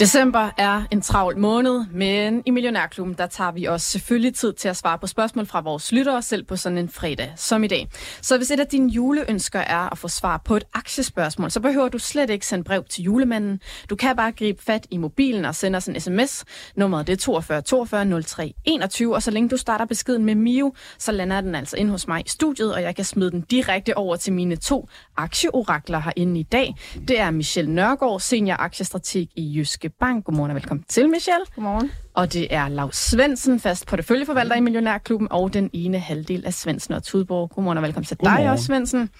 December er en travl måned, men i Millionærklubben, der tager vi også selvfølgelig tid til at svare på spørgsmål fra vores lyttere, selv på sådan en fredag som i dag. Så hvis et af dine juleønsker er at få svar på et aktiespørgsmål, så behøver du slet ikke sende brev til julemanden. Du kan bare gribe fat i mobilen og sende os en sms. Nummeret det er 42 42 03 21, og så længe du starter beskeden med Mio, så lander den altså ind hos mig i studiet, og jeg kan smide den direkte over til mine to aktieorakler herinde i dag. Det er Michelle Nørgaard, senior aktiestrateg i Jyske Bank. Godmorgen og velkommen til, Michelle. Godmorgen. Og det er Lars Svendsen, fast porteføljeforvalter i Millionærklubben, og den ene halvdel af Svendsen og Tudborg. Godmorgen og velkommen til Godmorgen. dig også, Svendsen.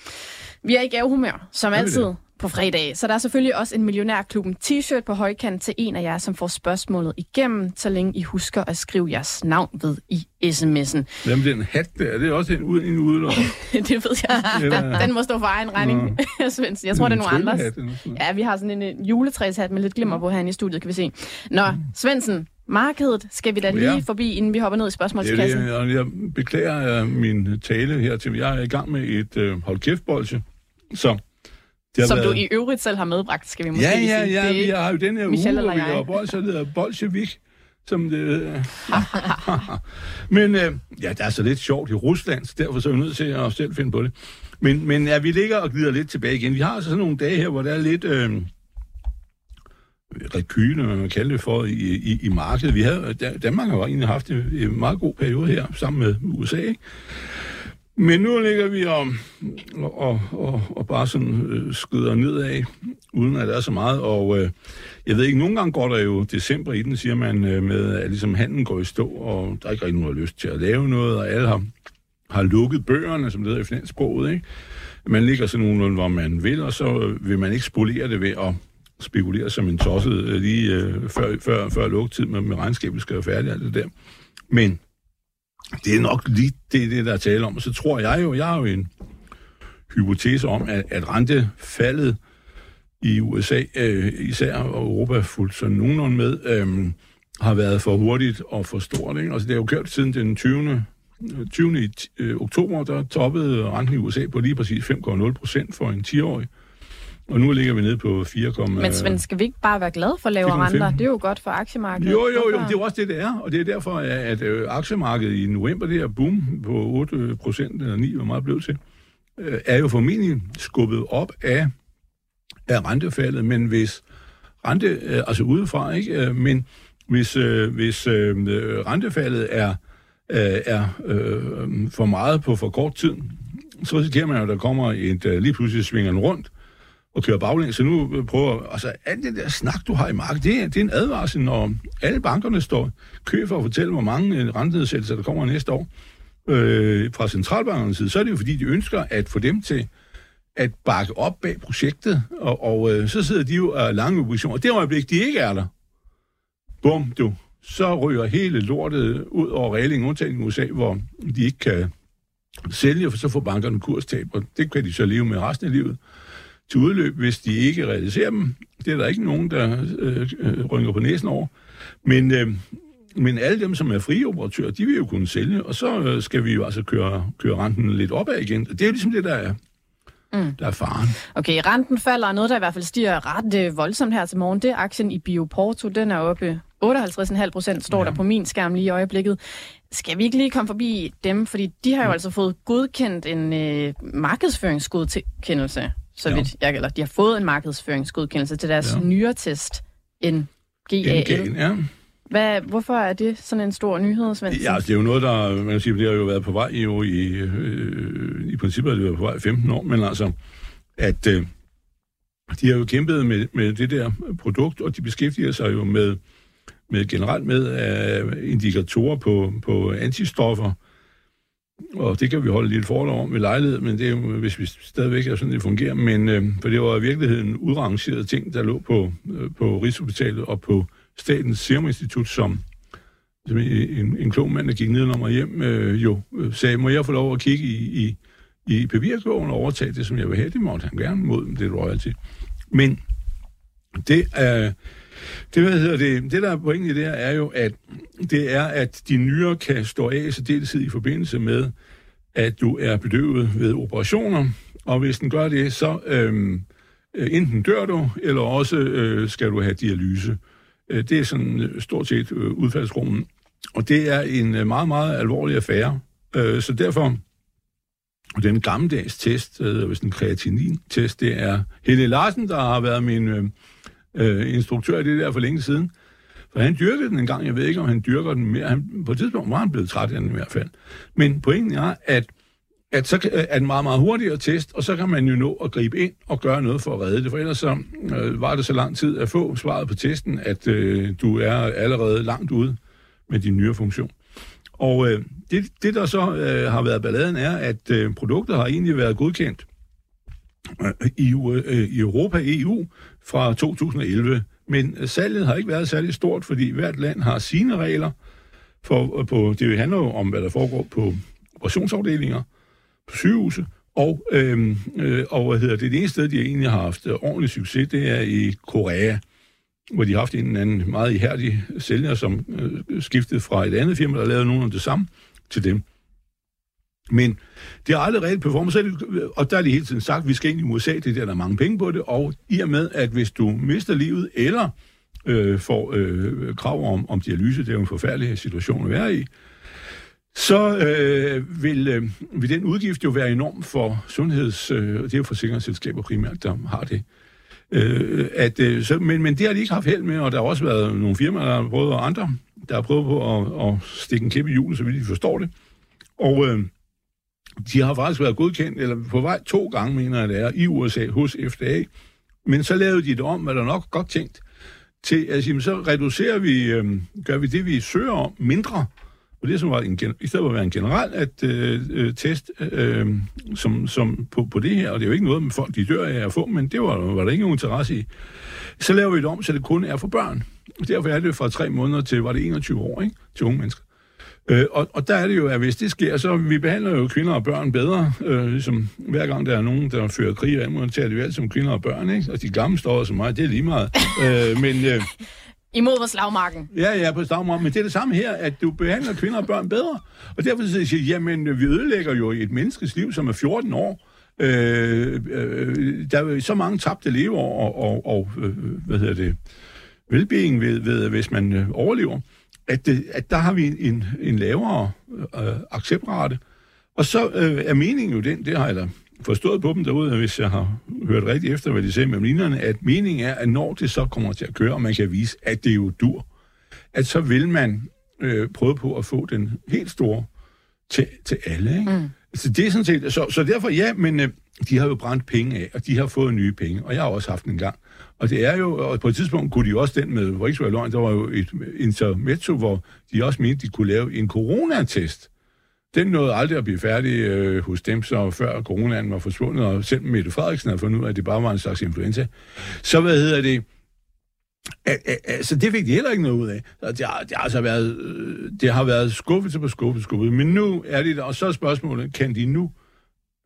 Vi er i gavehumør, som Er altid det? På fredag. Så der er selvfølgelig også en Millionærklubben t-shirt på højkant til en af jer, som får spørgsmålet igennem, så længe I husker at skrive jeres navn ved i sms'en. Jamen, den hat der, det er også en, ud, en udelov. det ved jeg. Eller- Den må stå for egen regning, Svendsen. Jeg tror, det er nogle andres. Ja, vi har sådan en øh, juletræshat med lidt glimmer på herinde i studiet, kan vi se. Nå, Svendsen, markedet skal vi da lige Ja. forbi, inden vi hopper ned i Det spørgsmålskassen. det, og jeg beklager uh, min tale her til. Jeg er i gang med et uh, hold kæft. Så det har Som du været... i øvrigt selv har medbragt, skal vi måske Ja, ja, sige. ja, er vi har jo den her Michelle uge, hvor vi jeg. har bolsje, der hedder Bolshevik, som det hedder. Men uh, ja, det er så lidt sjovt i Rusland, så derfor så er jeg nødt til at selv finde på det. Men, men ja, vi ligger og glider lidt tilbage igen. Vi har altså sådan nogle dage her, hvor der er lidt... Øh, rekyle, man kalder det for, i, i, i markedet. Vi havde, Da- Danmark har jo egentlig haft en, en meget god periode her, sammen med USA, ikke? Men nu ligger vi og, og, og, og bare sådan øh, skyder nedad, uden at der er så meget. Og øh, jeg ved ikke, nogle gange går der jo december i den, siger man, øh, med at ligesom handen går i stå, og der er ikke rigtig nogen, der har lyst til at lave noget, og alle har, har lukket bøgerne, som det hedder i finanssproget, ikke? Man ligger sådan nogenlunde, hvor man vil, og så øh, vil man ikke spolere det ved at spekulere som en tosset øh, lige øh, før, før, før lukketid med, med regnskabet skal være færdigt, alt det der. Men det er nok lige det, det der er tale om. Og så tror jeg jo, jeg har jo en hypotese om, at, at rentefaldet i USA, øh, især og Europa fuldt sådan nogenlunde med, øh, har været for hurtigt og for stort. Ikke? Altså, det er jo kørt siden den 20. 20. i t- øh, oktober, der toppede renten i USA på lige præcis 5,0 procent for en 10-årig. Og nu ligger vi nede på 4, Men Svend, skal vi ikke bare være glade for lavere 4,5? renter? Det er jo godt for aktiemarkedet. Jo, jo, jo, det er jo også det, det er. Og det er derfor, at, at øh, aktiemarkedet i november, det her boom på 8 procent, eller 9, hvor meget blev til, øh, er jo formentlig skubbet op af, af rentefaldet. Men hvis rente, øh, altså udefra, ikke? Øh, men hvis, øh, hvis øh, øh, rentefaldet er, øh, er øh, for meget på for kort tid, så risikerer man jo, at der kommer et, øh, lige pludselig svinger den rundt, og kører baglæns. Så nu øh, prøver, altså alt det der snak, du har i markedet, det er, det er en advarsel, når alle bankerne står kø for at fortælle, hvor mange øh, rentenedsættelser, der kommer næste år øh, fra centralbankernes side, så er det jo fordi, de ønsker at få dem til at bakke op bag projektet, og, og øh, så sidder de jo af lange obligationer. Det øjeblik, de ikke er der, bum, du, så ryger hele lortet ud over reglingen, undtagen i USA, hvor de ikke kan sælge, for så får bankerne kurstab, og det kan de så leve med resten af livet til udløb, hvis de ikke realiserer dem. Det er der ikke nogen, der øh, øh, rynker på næsen over. Men, øh, men alle dem, som er frie operatører, de vil jo kunne sælge, og så øh, skal vi jo altså køre, køre renten lidt opad igen. Det er jo ligesom det, der er, mm. der er faren. Okay, renten falder, og noget, der i hvert fald stiger ret øh, voldsomt her til morgen, det er aktien i Bioporto. Den er oppe 58,5 procent, står ja. der på min skærm lige i øjeblikket. Skal vi ikke lige komme forbi dem? Fordi de har jo altså fået godkendt en øh, markedsføringsgodkendelse, så Ja. vidt jeg, eller de har fået en markedsføringsgodkendelse til deres Ja. nyere test, NGAL. NGA'en, ja. Hvad, hvorfor er det sådan en stor nyhed, Svendsen? Ja, altså, det er jo noget, der, man kan sige, det har jo været på vej jo i, øh, i princippet har det været på vej i 15 år, men altså, at øh, de har jo kæmpet med, med det der produkt, og de beskæftiger sig jo med, med generelt med øh, indikatorer på, på antistoffer, og det kan vi holde lidt fordrag om ved lejlighed, men det er jo, hvis vi stadigvæk er sådan, det fungerer. Men øh, for det var i virkeligheden udrangeret ting, der lå på, øh, på Rigshospitalet og på Statens Serum Institut, som som en, en klog mand, der gik ned og hjem, øh, jo øh, sagde, må jeg få lov at kigge i, i, i papirkurven og overtage det, som jeg vil have. Det måtte han gerne mod det royalty. Men det er... Det, hvad hedder det, det, der er pointen i det her, er jo, at det er, at de nyere kan stå af så dels i forbindelse med, at du er bedøvet ved operationer, og hvis den gør det, så øhm, øh, enten dør du, eller også øh, skal du have dialyse. Øh, det er sådan øh, stort set øh, udfaldsrummen. Og det er en øh, meget, meget alvorlig affære. Øh, så derfor, den gammeldags test, øh, hvis den kreatinin-test, det er Helle Larsen, der har været min øh, øh, instruktør i det der for længe siden. For han dyrkede den en gang, jeg ved ikke, om han dyrker den mere. Han, på et tidspunkt var han blevet træt af den i hvert fald. Men pointen er, at at så øh, er den meget, meget hurtigere test, og så kan man jo nå at gribe ind og gøre noget for at redde det. For ellers så øh, var det så lang tid at få svaret på testen, at øh, du er allerede langt ude med din nyere funktion. Og øh, det, det, der så øh, har været balladen, er, at øh, produktet har egentlig været godkendt øh, i, øh, i Europa, EU, fra 2011. Men salget har ikke været særlig stort, fordi hvert land har sine regler. For, på, det handler jo om, hvad der foregår på operationsafdelinger, på sygehuse, og, øh, øh, og hvad hedder det, det eneste sted, de egentlig har haft øh, ordentlig succes, det er i Korea, hvor de har haft en anden meget ihærdig sælger, som øh, skiftede fra et andet firma, der lavede nogen af det samme til dem. Men det har aldrig reelt performet, og der er de hele tiden sagt, at vi skal ind i USA, det er der, der er mange penge på det, og i og med, at hvis du mister livet, eller øh, får øh, krav om, om dialyse, det er jo en forfærdelig situation at være i, så øh, vil, øh, vil den udgift jo være enorm for sundheds... Øh, det er jo forsikringsselskaber primært, der har det. Øh, at, øh, så, men, men det har de ikke haft held med, og der har også været nogle firmaer, der har prøvet, og andre, der har prøvet på at, at stikke en klip i hjulet, så vidt de forstår det. Og øh, de har faktisk været godkendt, eller på vej to gange, mener jeg det er, i USA hos FDA. Men så lavede de det om, hvad der nok godt tænkt, til altså, at sige, så reducerer vi, øh, gør vi det, vi søger om, mindre, og det som var en, i stedet for at være en generel at, øh, øh test øh, som, som på, på det her, og det er jo ikke noget, med folk de dør af at få, men det var, var der ingen interesse i. Så laver vi det om, så det kun er for børn. Og derfor er det fra tre måneder til, var det 21 år, ikke? til unge mennesker. Øh, og, og der er det jo, at hvis det sker, så vi behandler jo kvinder og børn bedre. Øh, ligesom hver gang der er nogen, der fører krig af, må tager det jo alt som kvinder og børn. Ikke? Og de gamle står så meget, det er lige meget. øh, men, øh, Imod på slagmarken. Ja, ja, på slagmarken. Men det er det samme her, at du behandler kvinder og børn bedre. Og derfor siger jeg, jamen, vi ødelægger jo et menneskes liv, som er 14 år. Øh, øh, der er så mange tabte leveår og, og, og øh, hvad hedder det, velbeing ved, ved, hvis man øh, overlever at, det, at der har vi en, en lavere øh, acceptrate. Og så øh, er meningen jo den, det har jeg da forstået på dem derude, hvis jeg har hørt rigtigt efter, hvad de sagde med linjerne, at meningen er, at når det så kommer til at køre, og man kan vise, at det er jo dur, at så vil man øh, prøve på at få den helt store til, til alle. Ikke? Mm. Så det er sådan set, så, så derfor ja, men øh, de har jo brændt penge af, og de har fået nye penge, og jeg har også haft en gang. Og det er jo, og på et tidspunkt kunne de også den med, hvor ikke løgn, der var jo et intermezzo, hvor de også mente, de kunne lave en coronatest. Den nåede aldrig at blive færdig øh, hos dem, så før coronaen var forsvundet, og selv Mette Frederiksen havde fundet ud af, at det bare var en slags influenza. Så hvad hedder det? Altså, det fik de heller ikke noget ud af. Det har, det har altså været, øh, det har været skuffelse på skuffelse, skuffelse. Men nu er det der, og så er spørgsmålet, kan de nu,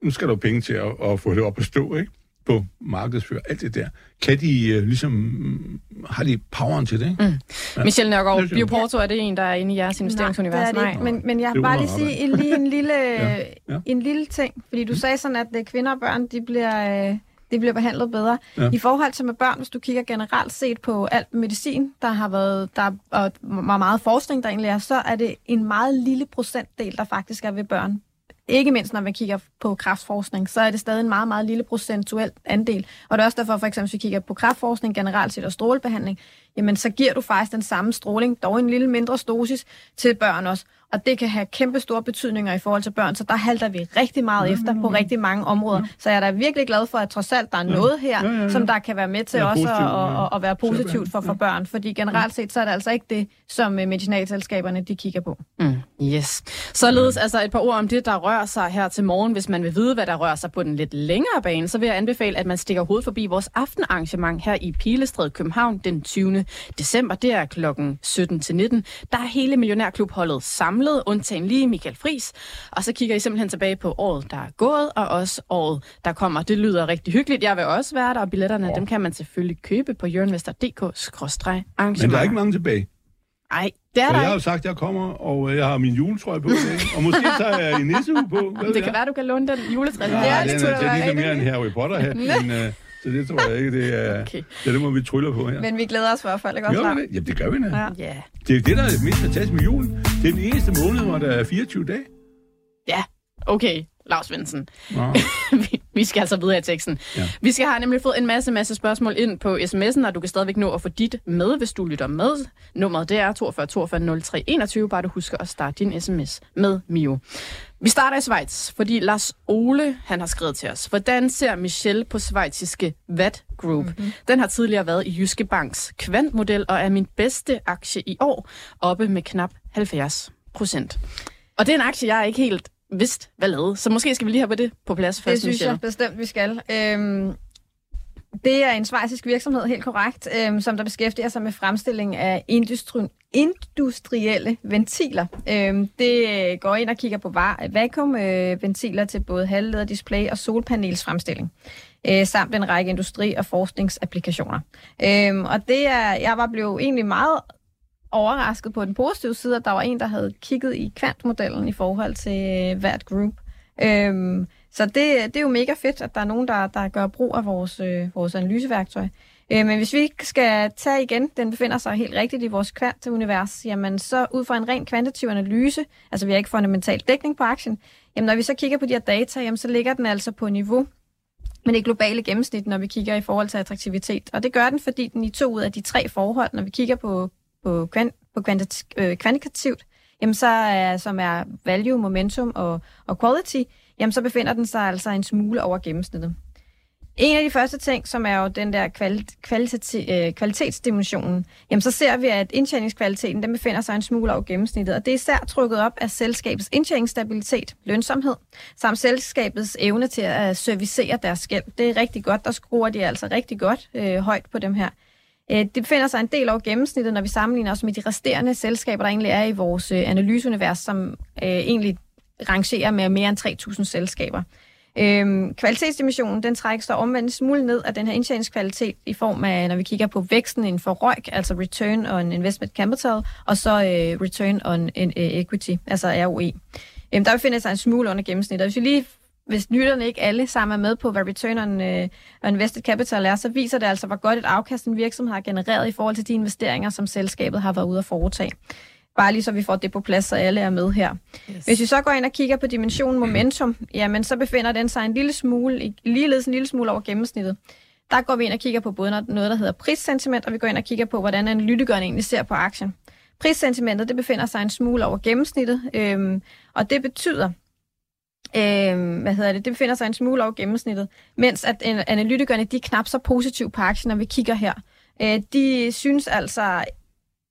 nu skal der penge til at, at få det op at stå, ikke? På markedsfører, alt det der. Kan de uh, ligesom, har de poweren til det? Ikke? Mm. Ja. Michelle Nørgaard, Bioporto, er det en, der er inde i jeres investeringsunivers? Nej, Nej. Men, men jeg vil bare lige sige en, lige en, lille, ja. Ja. en lille ting, fordi du mm. sagde sådan, at øh, kvinder og børn, de bliver... Øh, de bliver behandlet bedre. Ja. I forhold til med børn, hvis du kigger generelt set på alt medicin, der har været, der og meget forskning, der egentlig er, så er det en meget lille procentdel, der faktisk er ved børn. Ikke mindst når man kigger på kraftforskning, så er det stadig en meget, meget lille procentuel andel. Og det er også derfor, for eksempel, hvis vi kigger på kraftforskning generelt set og strålebehandling, jamen så giver du faktisk den samme stråling, dog en lille mindre dosis til børn også og det kan have kæmpe store betydninger i forhold til børn, så der halter vi rigtig meget mm. efter på rigtig mange områder. Mm. Så jeg er da virkelig glad for, at trods alt der er noget her, som der kan være med til også at, at, at være positivt for, for børn, fordi generelt set, så er det altså ikke det, som øh, medicinalselskaberne de kigger på. Mm. Yes. Således altså et par ord om det, der rører sig her til morgen. Hvis man vil vide, hvad der rører sig på den lidt længere bane, så vil jeg anbefale, at man stikker hovedet forbi vores aftenarrangement her i Pilestræd København den 20. december. Det er klokken 17 til 19. Der er hele Millionærklubholdet samlet, undtagen lige Michael Fris. Og så kigger I simpelthen tilbage på året, der er gået, og også året, der kommer. Det lyder rigtig hyggeligt. Jeg vil også være der, og billetterne, ja. dem kan man selvfølgelig købe på jørnvester.dk-arrangement. Men der er ikke mange tilbage. Nej, det er der jeg har jo sagt, at jeg kommer, og øh, jeg har min juletrøje på i dag. Og måske tager jeg en nissehue på. Hvad Det kan jeg? være, du kan låne den juletræ. Ja, Ja, den det er, det er lidt mere en Harry Potter-hat, men øh, så det tror jeg ikke, det er... Okay. Det, det må vi trylle på her. Men vi glæder os i hvert fald, ikke også? Det? Jamen, det gør vi da. Ja. Ja. Det er det, der er mest fantastisk med julen. Det er den eneste måned, hvor der er 24 dage. Ja, okay, Lars Svendsen. Vi- vi skal altså videre i teksten. Ja. Vi skal have nemlig fået en masse, masse spørgsmål ind på sms'en, og du kan stadigvæk nå at få dit med, hvis du lytter med. Nummeret det er 42 42 03 21, bare du husker at starte din sms med Mio. Vi starter i Schweiz, fordi Lars Ole han har skrevet til os. Hvordan ser Michelle på svejtiske VAT Group? Mm-hmm. Den har tidligere været i Jyske Banks kvantmodel og er min bedste aktie i år, oppe med knap 70 procent. Og det er en aktie, jeg ikke helt vidst, hvad lavede. Så måske skal vi lige have på det på plads Det først, synes Michelle. jeg bestemt, vi skal. Øhm, det er en svejsisk virksomhed, helt korrekt, øhm, som der beskæftiger sig med fremstilling af industri industrielle ventiler. Øhm, det øh, går ind og kigger på var- vakuumventiler til både halvleder, display og solpanelsfremstilling. Øh, samt en række industri- og forskningsapplikationer. Øhm, og det er, jeg var blevet egentlig meget overrasket på den positive side, at der var en, der havde kigget i kvantmodellen i forhold til øh, hvert group. Øhm, så det, det er jo mega fedt, at der er nogen, der, der gør brug af vores, øh, vores analyseværktøj. Øh, men hvis vi skal tage igen, den befinder sig helt rigtigt i vores kvantunivers, jamen så ud fra en ren kvantitativ analyse, altså vi har ikke fundamental dækning på aktien, jamen når vi så kigger på de her data, jamen så ligger den altså på niveau med det globale gennemsnit, når vi kigger i forhold til attraktivitet. Og det gør den, fordi den i to ud af de tre forhold, når vi kigger på, på, kvant, på kvantit, øh, kvantitativt, jamen så er, som er value, momentum og, og quality, jamen så befinder den sig altså en smule over gennemsnittet. En af de første ting, som er jo den der kvali- kvalitati- øh, kvalitetsdimensionen, jamen så ser vi, at indtjeningskvaliteten den befinder sig en smule over gennemsnittet, og det er især trukket op af selskabets indtjeningsstabilitet, lønsomhed, samt selskabets evne til at servicere deres gæld. Det er rigtig godt, der skruer de altså rigtig godt øh, højt på dem her. Øh, det befinder sig en del over gennemsnittet, når vi sammenligner os med de resterende selskaber, der egentlig er i vores øh, analyseunivers, som øh, egentlig rangerer med mere end 3.000 selskaber. Øhm, kvalitetsdimensionen, den trækkes der omvendt en smule ned af den her indtjeningskvalitet i form af, når vi kigger på væksten inden for ROIC, altså Return on Investment Capital, og så øh, Return on Equity, altså ROE. Øhm, der befinder sig en smule under gennemsnittet. Hvis vi lige hvis lytterne ikke alle sammen er med på, hvad return on, on invested capital er, så viser det altså, hvor godt et afkast en virksomhed har genereret i forhold til de investeringer, som selskabet har været ude at foretage. Bare lige så vi får det på plads, så alle er med her. Yes. Hvis vi så går ind og kigger på dimensionen momentum, jamen så befinder den sig en lille smule, ligeledes en lille smule over gennemsnittet. Der går vi ind og kigger på både noget, der hedder prissentiment, og vi går ind og kigger på, hvordan analytikeren egentlig ser på aktien. Prissentimentet, det befinder sig en smule over gennemsnittet, øhm, og det betyder, øh, hvad hedder det, det befinder sig en smule over gennemsnittet, mens at øh, analytikerne, de er knap så positive på aktien, når vi kigger her. Øh, de synes altså,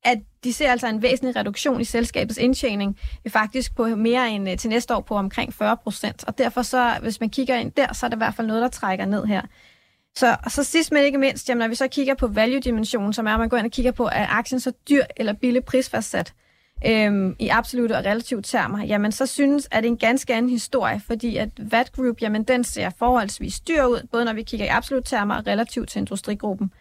at de ser altså en væsentlig reduktion i selskabets indtjening, øh, faktisk på mere end øh, til næste år på omkring 40 procent. Og derfor så, hvis man kigger ind der, så er det i hvert fald noget, der trækker ned her. Så, og så sidst men ikke mindst, jamen, når vi så kigger på value-dimensionen, som er, at man går ind og kigger på, er aktien så dyr eller billig prisfastsat øhm, i absolute og relative termer, jamen så synes, at det er en ganske anden historie, fordi at VAT Group, jamen den ser forholdsvis dyr ud, både når vi kigger i absolute termer og relativt til industrigruppen.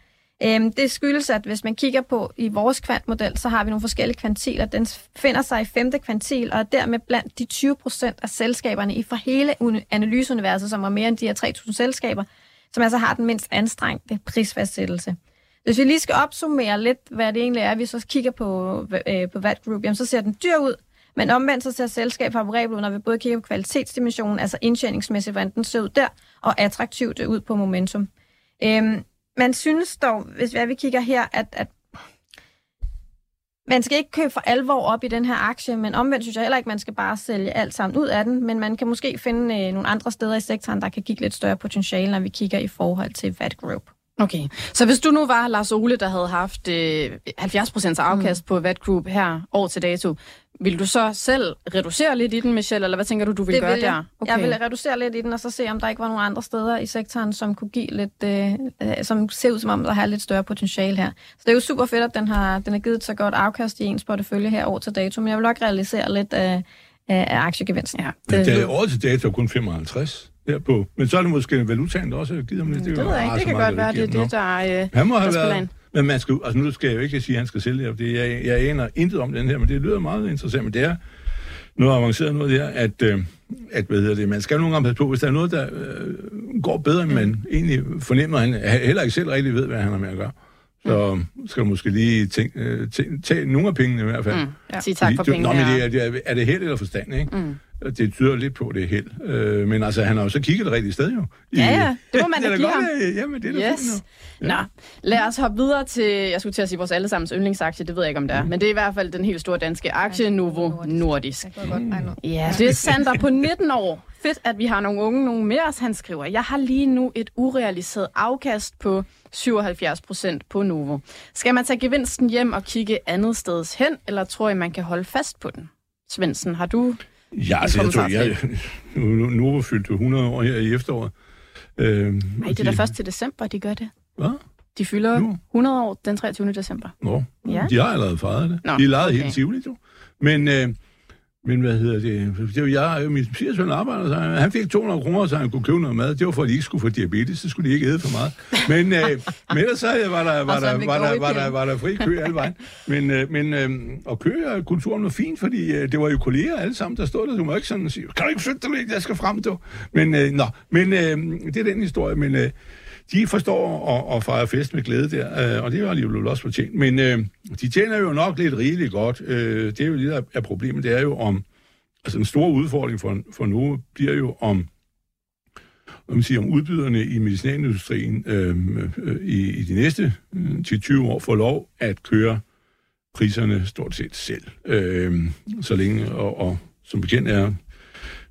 Øhm, det skyldes, at hvis man kigger på i vores kvantmodel, så har vi nogle forskellige kvantiler. Den finder sig i femte kvantil, og er dermed blandt de 20 procent af selskaberne i for hele analyseuniverset, som er mere end de her 3.000 selskaber, som altså har den mindst anstrengte prisfastsættelse. Hvis vi lige skal opsummere lidt, hvad det egentlig er, vi så kigger på, øh, på VAT Group, jamen, så ser den dyr ud, men omvendt så ser selskabet favorabelt ud, når vi både kigger på kvalitetsdimensionen, altså indtjeningsmæssigt, hvordan den ser ud der, og attraktivt ud på momentum. Øhm, man synes dog, hvis vi, vi kigger her, at, at man skal ikke købe for alvor op i den her aktie, men omvendt synes jeg heller ikke, man skal bare sælge alt sammen ud af den, men man kan måske finde øh, nogle andre steder i sektoren, der kan give lidt større potentiale, når vi kigger i forhold til VAT Group. Okay, så hvis du nu var Lars Ole, der havde haft øh, 70% afkast mm. på Vat Group her år til dato, vil du så selv reducere lidt i den, Michelle, eller hvad tænker du, du vil det gøre vil jeg. der? Okay. Jeg vil reducere lidt i den, og så se, om der ikke var nogen andre steder i sektoren, som kunne give lidt, øh, øh, som ser ud som om, der har lidt større potentiale her. Så det er jo super fedt, at den har, den har givet så godt afkast i ens portefølje her år til dato, men jeg vil nok realisere lidt af, af, af aktiegevinsten. Ja, det, det er år til dato kun 55 derpå. Men så er det måske valutaen, der også har givet ham lidt. Det, det ved jeg ikke. Det kan godt være, det er det, der, øh, han må have været, men man skal, altså nu skal jeg jo ikke sige, at han skal sælge det. Jeg, jeg aner intet om den her, men det lyder meget interessant. Men det er noget avanceret noget der, at, øh, at hvad hedder det, man skal nogle gange passe på, hvis der er noget, der øh, går bedre, end man egentlig fornemmer, han heller ikke selv rigtig ved, hvad han har med at gøre. Så mm. skal du måske lige tænke, øh, tage nogle af pengene i hvert fald. Mm. Ja. Sige tak for pengene. Nå, men det er, det er, er det held eller forstand, ikke? Mm. Det tyder lidt på, det er held. Øh, men altså, han har jo så kigget det rigtige sted jo. I, ja, ja, det må man da give ham. Jamen, det er da yes. Ja. Nå, lad os hoppe videre til, jeg skulle til at sige vores allesammens yndlingsaktie, det ved jeg ikke, om det er, mm. men det er i hvert fald den helt store danske aktie, Novo Nordisk. Mm. Ja, det er Sander på 19 år. Fedt, at vi har nogle unge, nogle mere os. Han skriver, jeg har lige nu et urealiseret afkast på 77 procent på Novo. Skal man tage gevinsten hjem og kigge andet steds hen, eller tror I, man kan holde fast på den? Svendsen, har du Ja, altså, jeg tror, jeg, nu, nu var fyldt 100 år her i efteråret. Øh, Nej, det er da først til december, de gør det. Hvad? De fylder nu? 100 år den 23. december. Nå, ja. de har allerede fejret det. Nå, de er lejet okay. helt tivligt, jo. Men øh, men hvad hedder det? det var jeg, min svigersøn arbejder, så han fik 200 kroner, så han kunne købe noget mad. Det var for, at de ikke skulle få diabetes, så skulle de ikke æde for meget. Men, øh, men ellers så var der, var, der, var, der, var, der, var der fri kø alle vejen. Men, øh, men øh, og kø kulturen var fint, fordi øh, det var jo kolleger alle sammen, der stod der. Du må ikke sådan sige, kan du ikke flytte dig lidt, jeg skal frem, du. Men, øh, nå, men øh, det er den historie, men... Øh, de forstår at, at fejre fest med glæde der, øh, og det har de jo også fortjent. Men øh, de tjener jo nok lidt rigeligt godt. Øh, det er jo lidt af problemet, det er jo om, altså en stor udfordring for, for nu bliver jo om, man siger, om udbyderne i medicinalindustrien øh, øh, i, i de næste øh, 10-20 år får lov at køre priserne stort set selv. Øh, så længe, og, og som bekendt er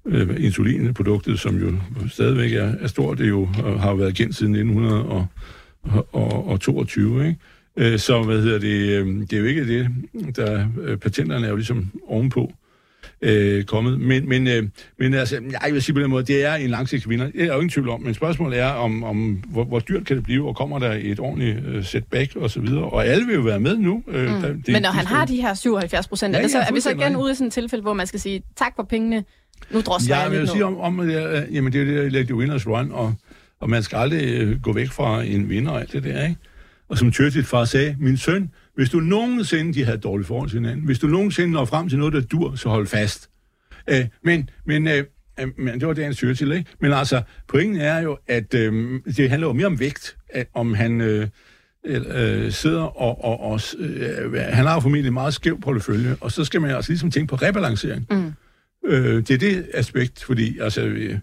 øh, insulinproduktet, som jo stadigvæk er, er stort, det jo har været kendt siden 1922, ikke? Øh, så hvad hedder det, øh, det er jo ikke det, der øh, patenterne er jo ligesom ovenpå øh, kommet. Men, men, øh, men altså, jeg vil sige på den måde, det er en langsigtet vinder. Det er jo ingen tvivl om, men spørgsmålet er, om, om hvor, hvor dyrt kan det blive, og kommer der et ordentligt øh, setback og så videre. Og alle vil jo være med nu. Øh, mm. der, det, men når han har de her 77 procent, ja, er, så, er vi så igen ude i sådan et tilfælde, hvor man skal sige, tak for pengene, nu drosler ja, jeg lidt vil sige om, om det, øh, jamen det er det, der er winners run, og, og man skal aldrig øh, gå væk fra en vinder og alt det der, ikke? Og som Churchill far sagde, min søn, hvis du nogensinde, de havde dårligt forhold til hinanden, hvis du nogensinde når frem til noget, der dur, så hold fast. Øh, men, men, øh, øh men det var dagens Churchill, ikke? Men altså, pointen er jo, at øh, det handler jo mere om vægt, at, om han... Øh, øh, sidder og, og, og øh, han har formentlig meget skæv portefølje, og så skal man altså ligesom tænke på rebalancering. Mm. Øh, det er det aspekt, fordi altså... Øh,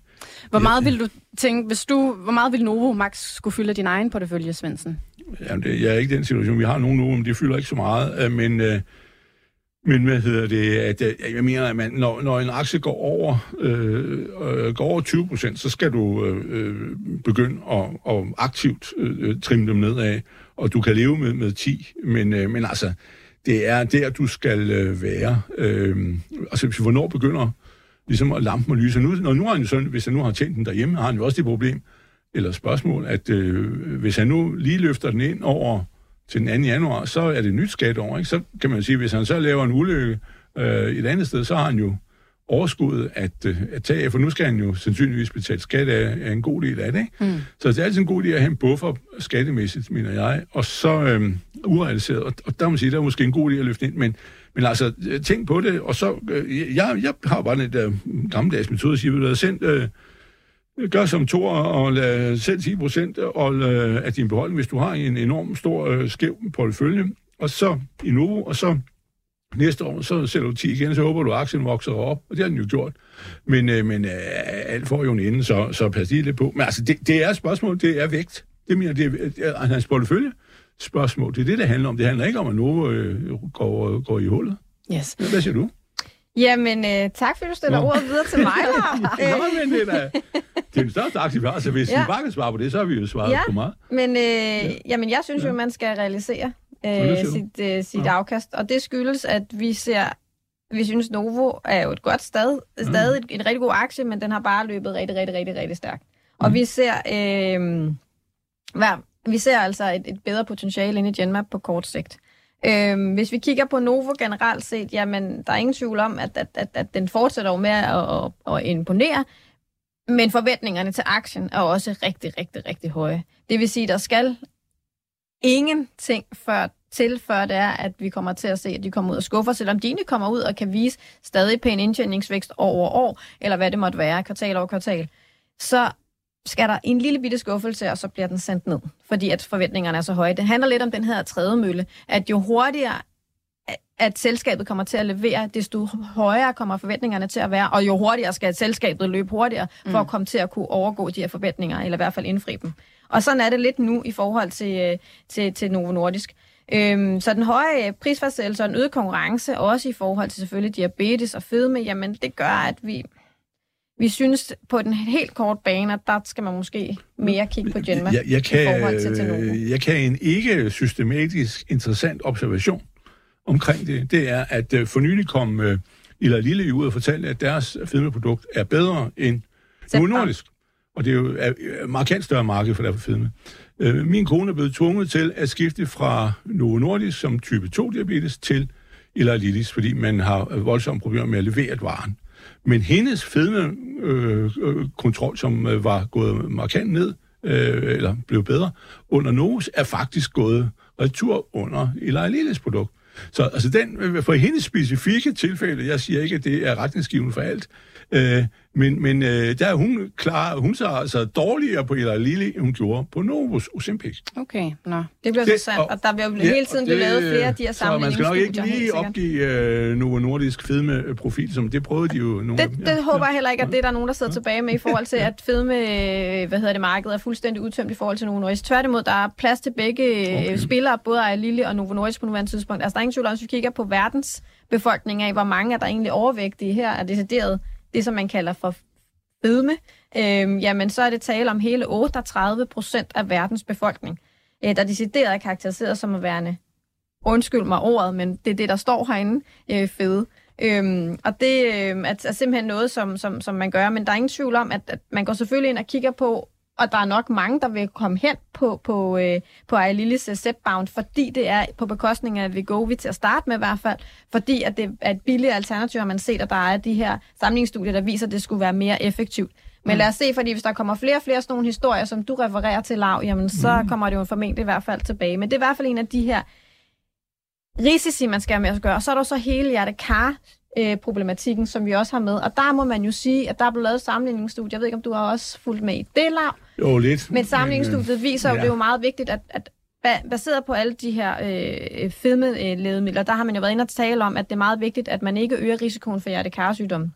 hvor meget vil du tænke, hvis du, hvor meget vil Novo Max skulle fylde din egen portefølje, Svendsen? Jamen, det, jeg er ikke i den situation. Vi har nogle Novo, men de fylder ikke så meget. Øh, men, øh, men hvad hedder det? At, øh, jeg mener, at man, når, når en aktie går over, øh, øh går over 20 procent, så skal du øh, begynde at, at aktivt øh, trimme dem nedad. Og du kan leve med, med 10, men, øh, men altså det er der, du skal øh, være. Øh, altså, hvornår begynder ligesom at lampen og lyse. Nu, når nu har han jo sådan, hvis han nu har tændt den derhjemme, har han jo også det problem, eller spørgsmål, at øh, hvis han nu lige løfter den ind over til den 2. januar, så er det nyt skatteår, ikke? Så kan man sige, hvis han så laver en ulykke øh, et andet sted, så har han jo overskuddet at, øh, at tage for nu skal han jo sandsynligvis betale skat af, af en god del af det. Ikke? Mm. Så det er altid en god idé at have en buffer skattemæssigt, mener jeg. Og så øh, urealiseret, og, og der må man sige, der er måske en god idé at løfte ind, men, men altså, tænk på det, og så, øh, jeg, jeg har bare den der gammeldags metode at sige, at du sendt, øh, gør som to og lad selv 10 procent øh, af din beholdning, hvis du har en enorm stor øh, skæv portefølje, og så i Novo, og så Næste år, så sælger du 10 igen, så håber du, at aktien vokser op, og det har den jo gjort. Men, øh, men øh, alt får jo en ende, så, så pas lige lidt på. Men altså, det, det er et spørgsmål, det er vægt. Det mener, det er, er hans portefølje spørgsmål. Det er det, det handler om. Det handler ikke om, at nogen øh, går, går i hullet. Yes. Hvad siger du? Jamen, øh, tak fordi du stiller Nå. ordet videre til mig. Nå, men det er det er den største aktie, vi har, så hvis ja. vi bare kan svare på det, så har vi jo svaret ja. på meget. Men øh, ja. jamen, jeg synes jo, man skal realisere øh, sit, øh, sit ja. afkast, og det skyldes, at vi ser vi synes, Novo er jo et godt sted, stadig mm. en, en rigtig god aktie, men den har bare løbet rigtig, rigtig, rigtig, rigtig stærkt. Og mm. vi ser øh, hvad, vi ser altså et, et bedre potentiale inde i Genmap på kort sigt. Øhm, hvis vi kigger på Novo generelt set, jamen, der er ingen tvivl om, at, at, at, at den fortsætter jo med at, at, at imponere, men forventningerne til aktien er også rigtig, rigtig, rigtig høje. Det vil sige, der skal ingenting før til, før det er, at vi kommer til at se, at de kommer ud og skuffer, selvom de egentlig kommer ud og kan vise stadig pæn indtjeningsvækst over år, eller hvad det måtte være, kvartal over kvartal, så skal der en lille bitte skuffelse, og så bliver den sendt ned, fordi at forventningerne er så høje. Det handler lidt om den her tredje mølle, at jo hurtigere at selskabet kommer til at levere, desto højere kommer forventningerne til at være, og jo hurtigere skal selskabet løbe hurtigere, for mm. at komme til at kunne overgå de her forventninger, eller i hvert fald indfri dem. Og sådan er det lidt nu i forhold til, øh, til, til Novo Nordisk. Øhm, så den høje prisfastsættelse og en øget konkurrence, også i forhold til selvfølgelig diabetes og fedme, jamen det gør, at vi, vi synes på den helt kort bane, at der skal man måske mere kigge på Genma jeg, jeg kan, i forhold til Tenovo. Jeg kan en ikke systematisk interessant observation omkring det, det er, at for nylig kom uh, Ila Lille ud og fortalte, at deres fedmeprodukt er bedre end Novo Nordisk. Og det er jo et markant større marked for derfor fedme. Øh, min kone er blevet tvunget til at skifte fra Novo Nordisk som type 2-diabetes til Ila Lillis, fordi man har voldsomme problemer med at levere varen. Men hendes fedmekontrol, øh, øh som øh, var gået markant ned, øh, eller blev bedre, under Novos, er faktisk gået retur under Eli Lilles produkt. Så altså den, øh, for hendes specifikke tilfælde, jeg siger ikke, at det er retningsgivende for alt, øh, men, men øh, der er hun klar, hun så altså dårligere på Eli Lilly, end hun gjorde på Novus Ozempic. Okay, nå. Det bliver så sandt, og, og der bliver jo hele tiden det, lavet flere af de her sammenligningsstudier. Man skal nok ikke lige opgive uh, Novo Nordisk fedme-profil, som det prøvede de jo nogle Det, det ja. håber jeg heller ikke, at det er der nogen, der sidder tilbage med i forhold til, at fedme, hvad hedder det, markedet er fuldstændig udtømt i forhold til Novo Nordisk. Tværtimod, der er plads til begge okay. spillere, både Eli Lilly og Novo Nordisk på nuværende tidspunkt. Altså, der er ingen tvivl om, hvis vi kigger på verdens befolkning af, hvor mange er der egentlig overvægtige her, er decideret det, som man kalder for fedme, øh, jamen så er det tale om hele 38 procent af verdens befolkning, øh, der decideret er karakteriseret som at være, undskyld mig ordet, men det er det, der står herinde, øh, fede. Øhm, og det øh, er, er simpelthen noget, som, som, som man gør, men der er ingen tvivl om, at, at man går selvfølgelig ind og kigger på, og der er nok mange, der vil komme hen på, på, øh, på Ailillis uh, Zepbound, fordi det er på bekostning af Vigovi til at starte med i hvert fald, fordi at det er et billigere alternativ, og man ser, at der er de her samlingsstudier, der viser, at det skulle være mere effektivt. Men mm. lad os se, fordi hvis der kommer flere og flere sådan nogle historier, som du refererer til, Lav, jamen så mm. kommer det jo formentlig i hvert fald tilbage. Men det er i hvert fald en af de her risici, man skal have med at gøre. Og så er der så hele hjertekar øh, problematikken, som vi også har med. Og der må man jo sige, at der er blevet lavet sammenligningsstudier. Jeg ved ikke, om du har også fulgt med i det, Lav? Jo, lidt. Men sammenligningsstudiet viser jo, ja. det er jo meget vigtigt, at, at baseret på alle de her øh, fedmelægemidler, der har man jo været inde og tale om, at det er meget vigtigt, at man ikke øger risikoen for hjertekarsygdom.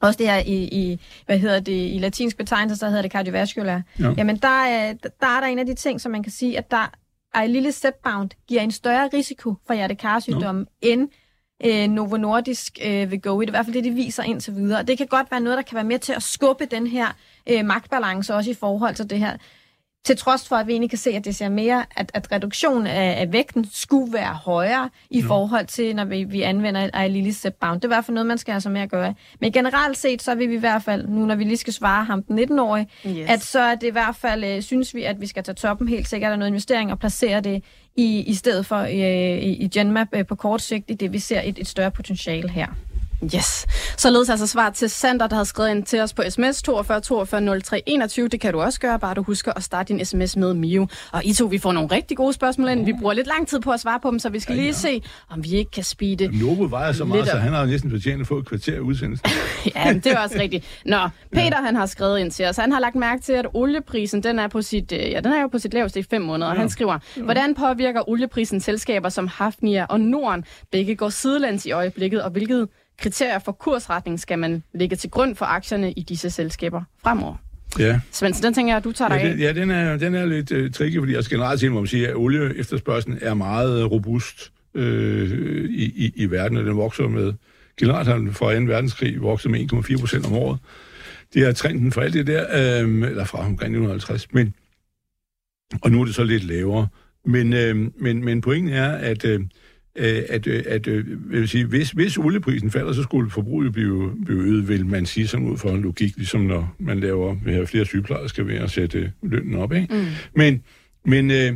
Også det her i, i, hvad hedder det, i latinsk betegnelse, så hedder det cardiovascular. Ja. Jamen, der er, der er der en af de ting, som man kan sige, at der er en lille stepbound giver en større risiko for hjertekarsygdom no. end øh, Novo Nordisk øh, vil gå i. Det er i hvert fald det, de viser indtil videre. Og det kan godt være noget, der kan være med til at skubbe den her øh, magtbalance også i forhold til det her. Til trods for, at vi egentlig kan se, at det ser mere, at, at reduktionen af, af vægten skulle være højere i no. forhold til, når vi, vi anvender Lille Bound. Det er i hvert fald noget, man skal have så med at gøre. Men generelt set, så vil vi i hvert fald, nu når vi lige skal svare ham, den 19-årige, yes. at så er det i hvert fald, øh, synes vi, at vi skal tage toppen helt sikkert af noget investering og placere det i, i stedet for øh, i, i Genmap øh, på kort sigt, i det vi ser et, et større potentiale her. Yes. Således altså svar til Sander, der har skrevet ind til os på sms 42 42 03 21. Det kan du også gøre, bare du husker at starte din sms med Mio. Og I to, vi får nogle rigtig gode spørgsmål ind. Vi bruger lidt lang tid på at svare på dem, så vi skal ja, lige ja. se, om vi ikke kan speede Novo vejer så meget, så han har næsten fortjent at få et kvarter udsendelse. ja, det er også rigtigt. Nå, Peter ja. han har skrevet ind til os. Han har lagt mærke til, at olieprisen den er, på sit, øh, ja, den er jo på sit laveste i fem måneder. Ja. Han skriver, hvordan påvirker olieprisen selskaber som Hafnia og Norden? Begge går sidelands i øjeblikket, og hvilket kriterier for kursretning skal man lægge til grund for aktierne i disse selskaber fremover? Ja. Svendsen, den tænker jeg, du tager dig ja, den, af. Ja, den er, den er lidt uh, tricky, fordi altså generelt set må man sige, at olie efterspørgselen er meget robust øh, i, i, i verden, og den vokser med generelt har den fra 2. verdenskrig vokset med 1,4 procent om året. Det er trenden for alt det der, øh, eller fra omkring 1950, men, og nu er det så lidt lavere. Men, øh, men, men pointen er, at, øh, at, øh, at øh, vil sige, hvis, hvis olieprisen falder, så skulle forbruget blive, blive øget, vil man sige sådan ud for en logik, ligesom når man laver have flere sygeplejersker ved at sætte lønnen op. Ikke? Mm. Men, men, øh,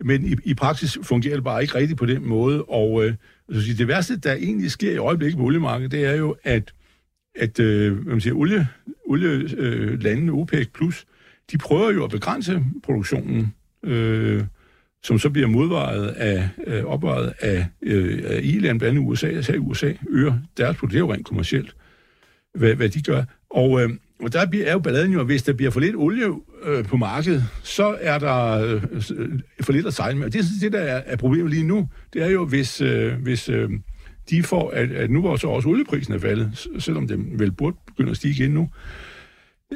men i, i praksis fungerer det bare ikke rigtigt på den måde, og øh, så sige, det værste, der egentlig sker i øjeblikket på oliemarkedet, det er jo, at, at øh, hvad man siger, olie, olielandene, øh, OPEC+, plus, de prøver jo at begrænse produktionen, øh, som så bliver modvejet af, øh, opvejet af, øh, af I-land, blandt andet USA, især USA øger deres produktion, det er jo rent kommercielt, hvad, hvad de gør. Og, øh, og der er jo balladen jo, at hvis der bliver for lidt olie øh, på markedet, så er der øh, for lidt at sejle med. Og det er det, der er, er problemet lige nu. Det er jo, hvis, øh, hvis øh, de får, at, at nu hvor så også olieprisen er faldet, selvom den vel burde begynde at stige igen nu,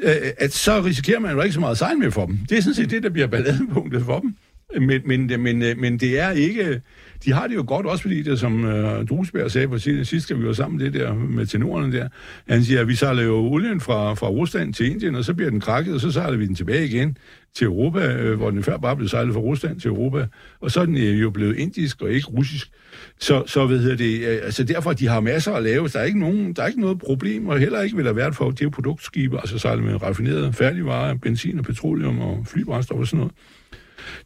øh, at så risikerer man jo ikke så meget sejl med for dem. Det er sådan set det, der bliver balladepunktet for dem. Men, men, men, øh, men det er ikke... De har det jo godt, også fordi det, som øh, Drusberg sagde på sidst, skal vi jo sammen det der med tenorerne der. Han siger, at vi sejler jo olien fra, fra Rusland til Indien, og så bliver den krakket, og så sejler vi den tilbage igen til Europa, øh, hvor den før bare blev sejlet fra Rusland til Europa. Og så er den øh, jo blevet indisk og ikke russisk. Så, så ved jeg det, øh, altså derfor, de har masser at lave. Der er ikke, nogen, der er ikke noget problem, og heller ikke vil der være for det produktskibe, altså sejle med raffinerede færdigvarer, benzin og petroleum og flybrændstof og sådan noget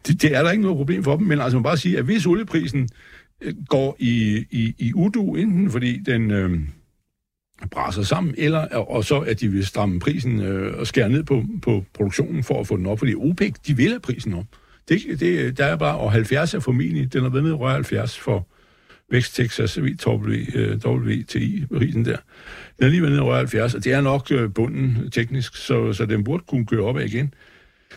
det, det er der ikke noget problem for dem, men altså man bare sige, at hvis olieprisen øh, går i, i, i udu, enten fordi den øh, brænder sammen, eller og så at de vil stramme prisen øh, og skære ned på, på produktionen for at få den op, fordi OPEC, de vil have prisen op. Det, det, der er bare, og 70 er formentlig, den har været med at 70 for Vækst Texas WTI-prisen øh, der. Den er lige ved nede 70, og det er nok øh, bunden teknisk, så, så den burde kunne køre op igen.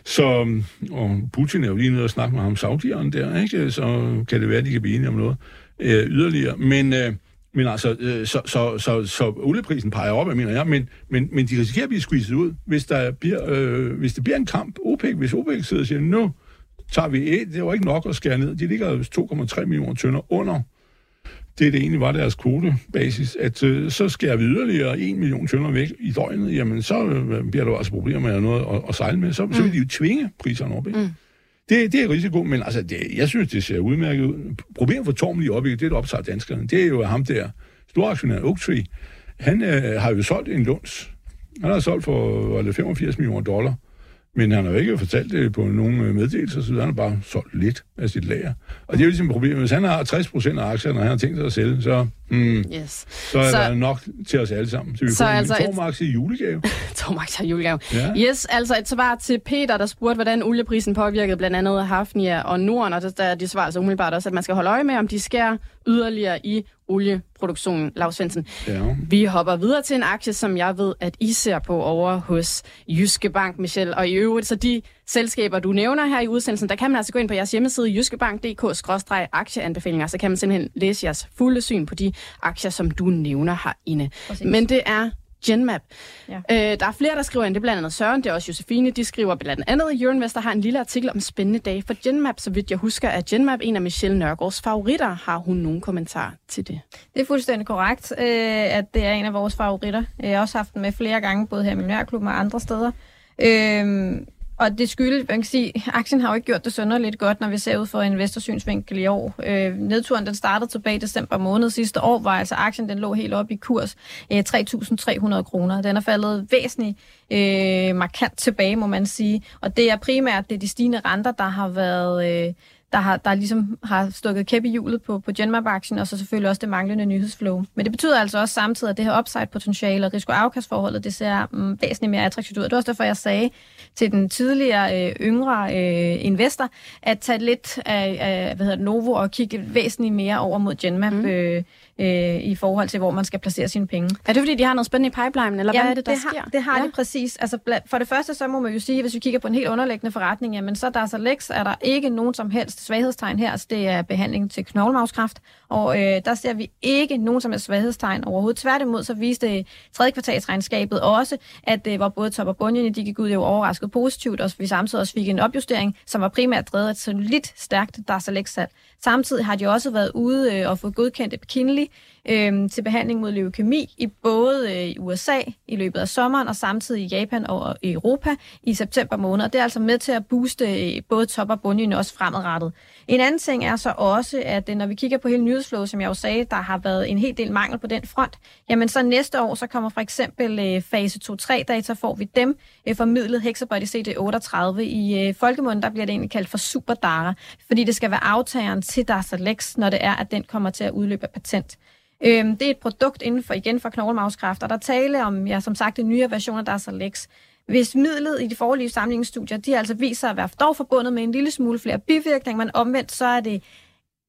Så, og Putin er jo lige nede og snakke med ham saudieren der, ikke? så kan det være, at de kan blive enige om noget øh, yderligere. Men, øh, men altså, øh, så, så, så, så olieprisen peger op, jeg mener jeg, men, men, men de risikerer at blive squeezet ud, hvis der bliver, øh, hvis det bliver en kamp. OPEC, hvis OPEC sidder og siger, nu tager vi et, det var ikke nok at skære ned. De ligger 2,3 millioner tønder under det, det egentlig var deres kvotebasis, at øh, så skærer vi yderligere 1 million tønder væk i døgnet, jamen så øh, bliver der altså problemer med at noget at, at sejle med. Så, mm. så vil de jo tvinge priserne op, ikke? Mm. Det, det er risiko, men altså, det, jeg synes, det ser udmærket ud. Problemet for Torm lige oppe, det er, det optager danskerne. Det er jo ham der, storaktionær Oaktree. Han øh, har jo solgt en lunds. Han har solgt for var det 85 millioner dollar. Men han har jo ikke fortalt det på nogen meddelelser, meddelelse, så han har bare solgt lidt af sit lager. Og det er jo ligesom problemet. Hvis han har 60 procent af aktierne, og han har tænkt sig at sælge, så, mm, yes. så er så, der nok til os alle sammen. Så vi så får altså en Tormax i julegave. Tormax i julegave. Ja. Yes, altså et svar til Peter, der spurgte, hvordan olieprisen påvirkede blandt andet Hafnia og Norden, og der er de svar altså umiddelbart også, at man skal holde øje med, om de skærer yderligere i olieproduktionen, Lars Svendsen. Ja. Vi hopper videre til en aktie, som jeg ved, at I ser på over hos Jyske Bank, Michel. Og i øvrigt, så de selskaber, du nævner her i udsendelsen, der kan man altså gå ind på jeres hjemmeside, jyskebank.dk-aktieanbefalinger, så kan man simpelthen læse jeres fulde syn på de aktier, som du nævner herinde. Præcis. Men det er Genmap. Ja. Øh, der er flere, der skriver ind. Det er blandt andet Søren, det er også Josefine. De skriver blandt andet, Euroinvestor har en lille artikel om spændende dage for Genmap. Så vidt jeg husker, at Genmap en af Michelle Nørgaards favoritter. Har hun nogen kommentar til det? Det er fuldstændig korrekt, øh, at det er en af vores favoritter. Jeg har også haft den med flere gange, både her i Millionærklubben og andre steder. Øh, og det skyldes, man kan sige, aktien har jo ikke gjort det sønderligt godt, når vi ser ud for investorsynsvinkel i år. Øh, nedturen den startede tilbage i december måned sidste år, hvor altså aktien den lå helt op i kurs øh, 3.300 kroner. Den er faldet væsentligt øh, markant tilbage, må man sige. Og det er primært det er de stigende renter, der har været... Øh, der, har, der ligesom har stukket kæp i hjulet på, på Genmap-aktien, og så selvfølgelig også det manglende nyhedsflow. Men det betyder altså også samtidig, at det her upside-potentiale og risiko-afkastforholdet, det ser mm, væsentligt mere attraktivt ud. Det var også derfor, jeg sagde til den tidligere øh, yngre øh, investor, at tage lidt af, af hvad hedder det, Novo og kigge væsentligt mere over mod Genmap. Mm. Øh, øh, i forhold til, hvor man skal placere sine penge. Er det, fordi de har noget spændende i pipeline, eller jamen, hvad er det, der det har, sker? Det har ja. de præcis. Altså, for det første, så må man jo sige, hvis vi kigger på en helt underliggende forretning, jamen så der så Lex, er der ikke nogen som helst svaghedstegn her. Altså, det er behandling til knoglemavskræft, og øh, der ser vi ikke nogen som helst svaghedstegn overhovedet. Tværtimod, så viste tredje kvartalsregnskabet også, at øh, hvor både top og bundlinje, de gik ud jo overrasket positivt, og vi samtidig også fik en opjustering, som var primært drevet af et solidt, stærkt Darzalex-salg. Samtidig har de også været ude øh, og få godkendt Epkinly øh, til behandling mod leukemi i både øh, i USA i løbet af sommeren og samtidig i Japan og i Europa i september måned. Og det er altså med til at booste øh, både top- og bundlinjen også fremadrettet. En anden ting er så også, at øh, når vi kigger på hele nyhedsflow, som jeg jo sagde, der har været en hel del mangel på den front, jamen så næste år, så kommer for eksempel øh, fase 2-3 data, får vi dem øh, formidlet Hexabody CD38 i øh, folkemunden, der bliver det egentlig kaldt for SuperDara, fordi det skal være aftageren til Darzalex, når det er, at den kommer til at udløbe af patent. Øhm, det er et produkt inden for, igen for knoglemavskræft, og der tale om, ja, som sagt, en nyere version af Darzalex. Hvis midlet i de forlige samlingsstudier, de altså viser at være dog forbundet med en lille smule flere bivirkninger, men omvendt så er det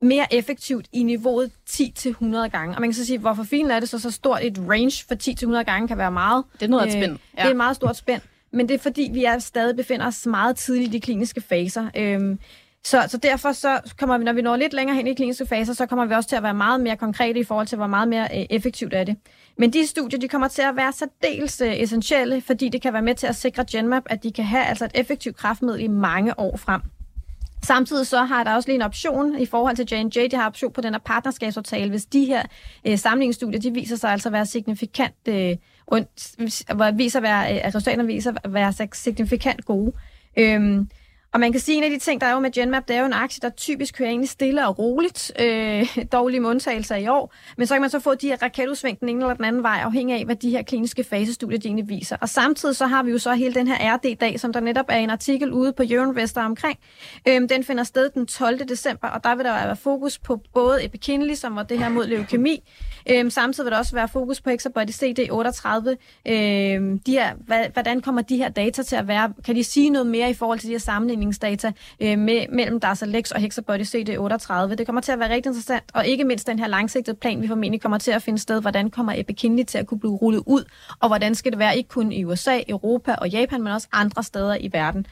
mere effektivt i niveauet 10-100 gange. Og man kan så sige, hvorfor fint er det så så stort et range for 10-100 gange kan være meget. Det er noget af et spænd. Ja. Det er et meget stort spænd. Men det er fordi, vi er stadig befinder os meget tidligt i de kliniske faser. Øhm, så, så derfor så kommer vi, når vi når lidt længere hen i kliniske faser, så kommer vi også til at være meget mere konkrete i forhold til, hvor meget mere øh, effektivt er det. Men de studier, de kommer til at være særdeles øh, essentielle, fordi det kan være med til at sikre Genmap, at de kan have altså et effektivt kraftmiddel i mange år frem. Samtidig så har der også lige en option i forhold til J&J, de har option på den her partnerskabsaftale, hvis de her øh, samlingsstudier, de viser sig altså at være signifikant, øh, und, viser at være, øh, resultaterne viser at være signifikant gode. Øhm, og man kan sige, at en af de ting, der er jo med Genmap, det er jo en aktie, der typisk kører egentlig stille og roligt, øh, dårlige undtagelser i år. Men så kan man så få de her raketudsving den ene eller den anden vej, afhængig af, hvad de her kliniske fasestudier de egentlig viser. Og samtidig så har vi jo så hele den her RD-dag, som der netop er en artikel ude på Euroinvestor omkring. Øh, den finder sted den 12. december, og der vil der være fokus på både Epikinli, som var det her mod leukemi, Øhm, samtidig vil der også være fokus på Hexabody CD38. Øhm, de her, hvordan kommer de her data til at være? Kan de sige noget mere i forhold til de her sammenligninger sammenligningsdata øh, med, mellem Darzalex og Hexabody CD38. Det kommer til at være rigtig interessant, og ikke mindst den her langsigtede plan, vi formentlig kommer til at finde sted. Hvordan kommer Epkinly til at kunne blive rullet ud, og hvordan skal det være ikke kun i USA, Europa og Japan, men også andre steder i verden.